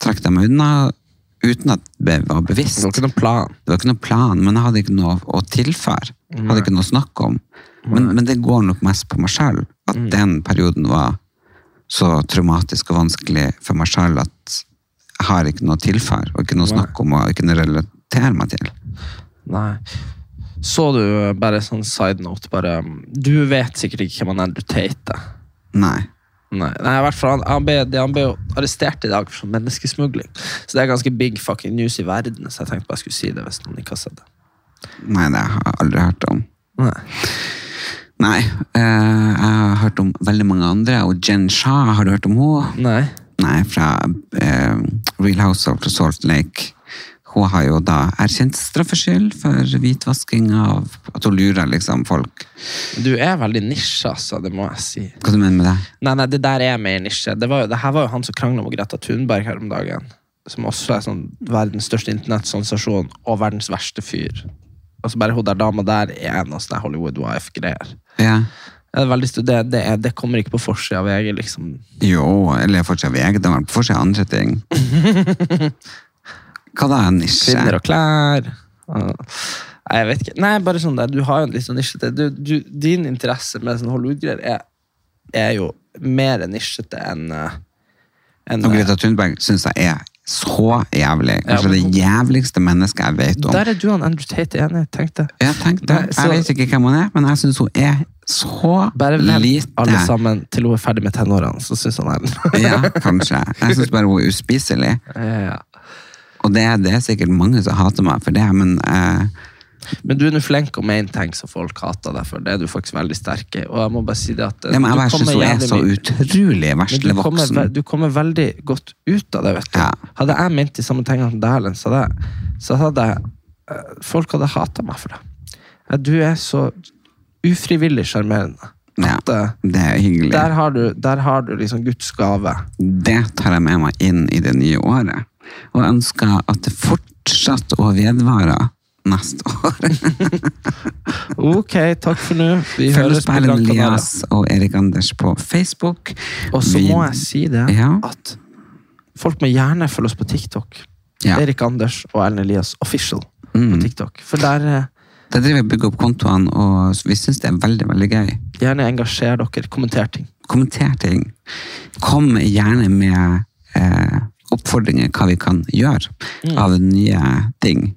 trakk jeg meg unna uten at det var bevisst. Det var ikke noen plan. Det var ikke noe plan, men jeg hadde ikke noe å tilføre. Jeg hadde ikke noe å snakke om. Men, men det går nok mest på meg sjøl, at Mm. den perioden var så traumatisk og vanskelig for meg sjøl at jeg har ikke noe å tilføre, og ikke noe å snakke om, og ikke noe å relatere meg til. Nei. Så du bare sånn side note, bare Du vet sikkert ikke hvem han Andrew Tate er. Nei. Nei, nei, i hvert fall, han, han, ble, han ble arrestert i dag for sånn menneskesmugling. Så det er ganske big fucking news i verden, så jeg tenkte bare jeg skulle si det hvis noen ikke har sett det. Nei, det har jeg aldri hørt om. Nei. Nei, eh, jeg har hørt om veldig mange andre, og Jen Shah, har du hørt om henne? Nei. Nei, fra eh, Real House of Salt Lake. Hun har jo da erkjent straffskyld for hvitvasking av at hun lurer liksom folk. Du er veldig nisje, altså, det må jeg si. Hva du mener med det? Nei, nei, det der er mer nisje. Det, var jo, det her var jo han som krangla med Greta Thunberg her om dagen. Som også er sånn verdens største internettsensasjon og verdens verste fyr. Altså bare hun der dama der er en av sånne Hollywood wife-greier. Ja. Det, det, det, det kommer ikke på forsida av VG, liksom. Jo, eller fortsatt VG, det var fortsatt andre ting. Hva da, nisje? Kvinner og klær. Nei, jeg vet ikke. Nei, bare sånn der, du har jo en litt sånn nisjete du, du, Din interesse med sånn Hollywood-greier er, er jo mer nisjete enn en, Og uh, Greta Thunberg syns jeg er så jævlig. Kanskje men det jævligste mennesket jeg vet om. Der er du og Andrew Tate enig, tenkte jeg. Jeg tenkte, Nei, så- jeg vet ikke hvem hun er, men jeg syns hun er så Bare vent lite alle sammen til hun er ferdig med tenårene, så syns han er. Ja, kanskje. Jeg syns bare hun er uspiselig. Ja, ja. Og det, det er sikkert mange som hater meg for det, men eh, Men du er nå flink å mene ting som folk hater deg for. Det er du faktisk veldig sterk i. Og jeg må bare si det at uh, ja, men jeg verste synes er så utrolig Men du kommer, du kommer veldig godt ut av det, vet du. Ja. Hadde jeg ment de samme tingene som Dæhlen, så så hadde eh, folk hadde hata meg for det. Du er så ufrivillig sjarmerende. Ja, eh, det er hyggelig. der, har du, der har du liksom Guds gave. Det tar jeg med meg inn i det nye året. Og ønsker at det fortsatt å vedvare neste år. Ok, takk for nå. Vi Følg oss på Erlend Elias og Erik Anders på Facebook. Og så må jeg si det Ja. at folk må gjerne følge oss på TikTok. Ja. Erik Anders og Erlend Elias Official Mm. på TikTok. For der, Der driver vi og bygger opp kontoene, og vi syns det er veldig veldig gøy. Gjerne engasjer dere, kommenter ting. Kommenter ting. Kom gjerne med eh, oppfordringer hva vi kan gjøre av nye ting.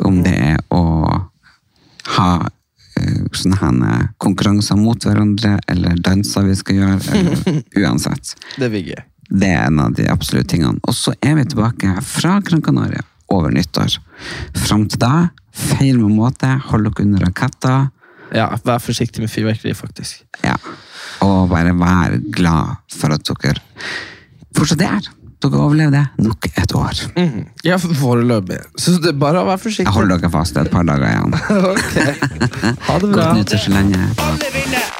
Om det er å ha eh, sånne her eh, konkurranser mot hverandre, eller danser vi skal gjøre, eller uansett. Det blir gøy. Det er en av de absolutte tingene. Og så er vi tilbake fra Gran Canaria over nyttår. Fram til da, feir med måte, hold dere under raketter. Ja, vær forsiktig med fyrverkeri, faktisk. Ja. Og bare vær glad for at dere fortsatt er. Dere overlever det nok et år. Ja, foreløpig. Så det er bare å være forsiktig. Jeg holder dere fast et par dager igjen. Ok. Ha det bra. Godt nyttår så lenge. Moderne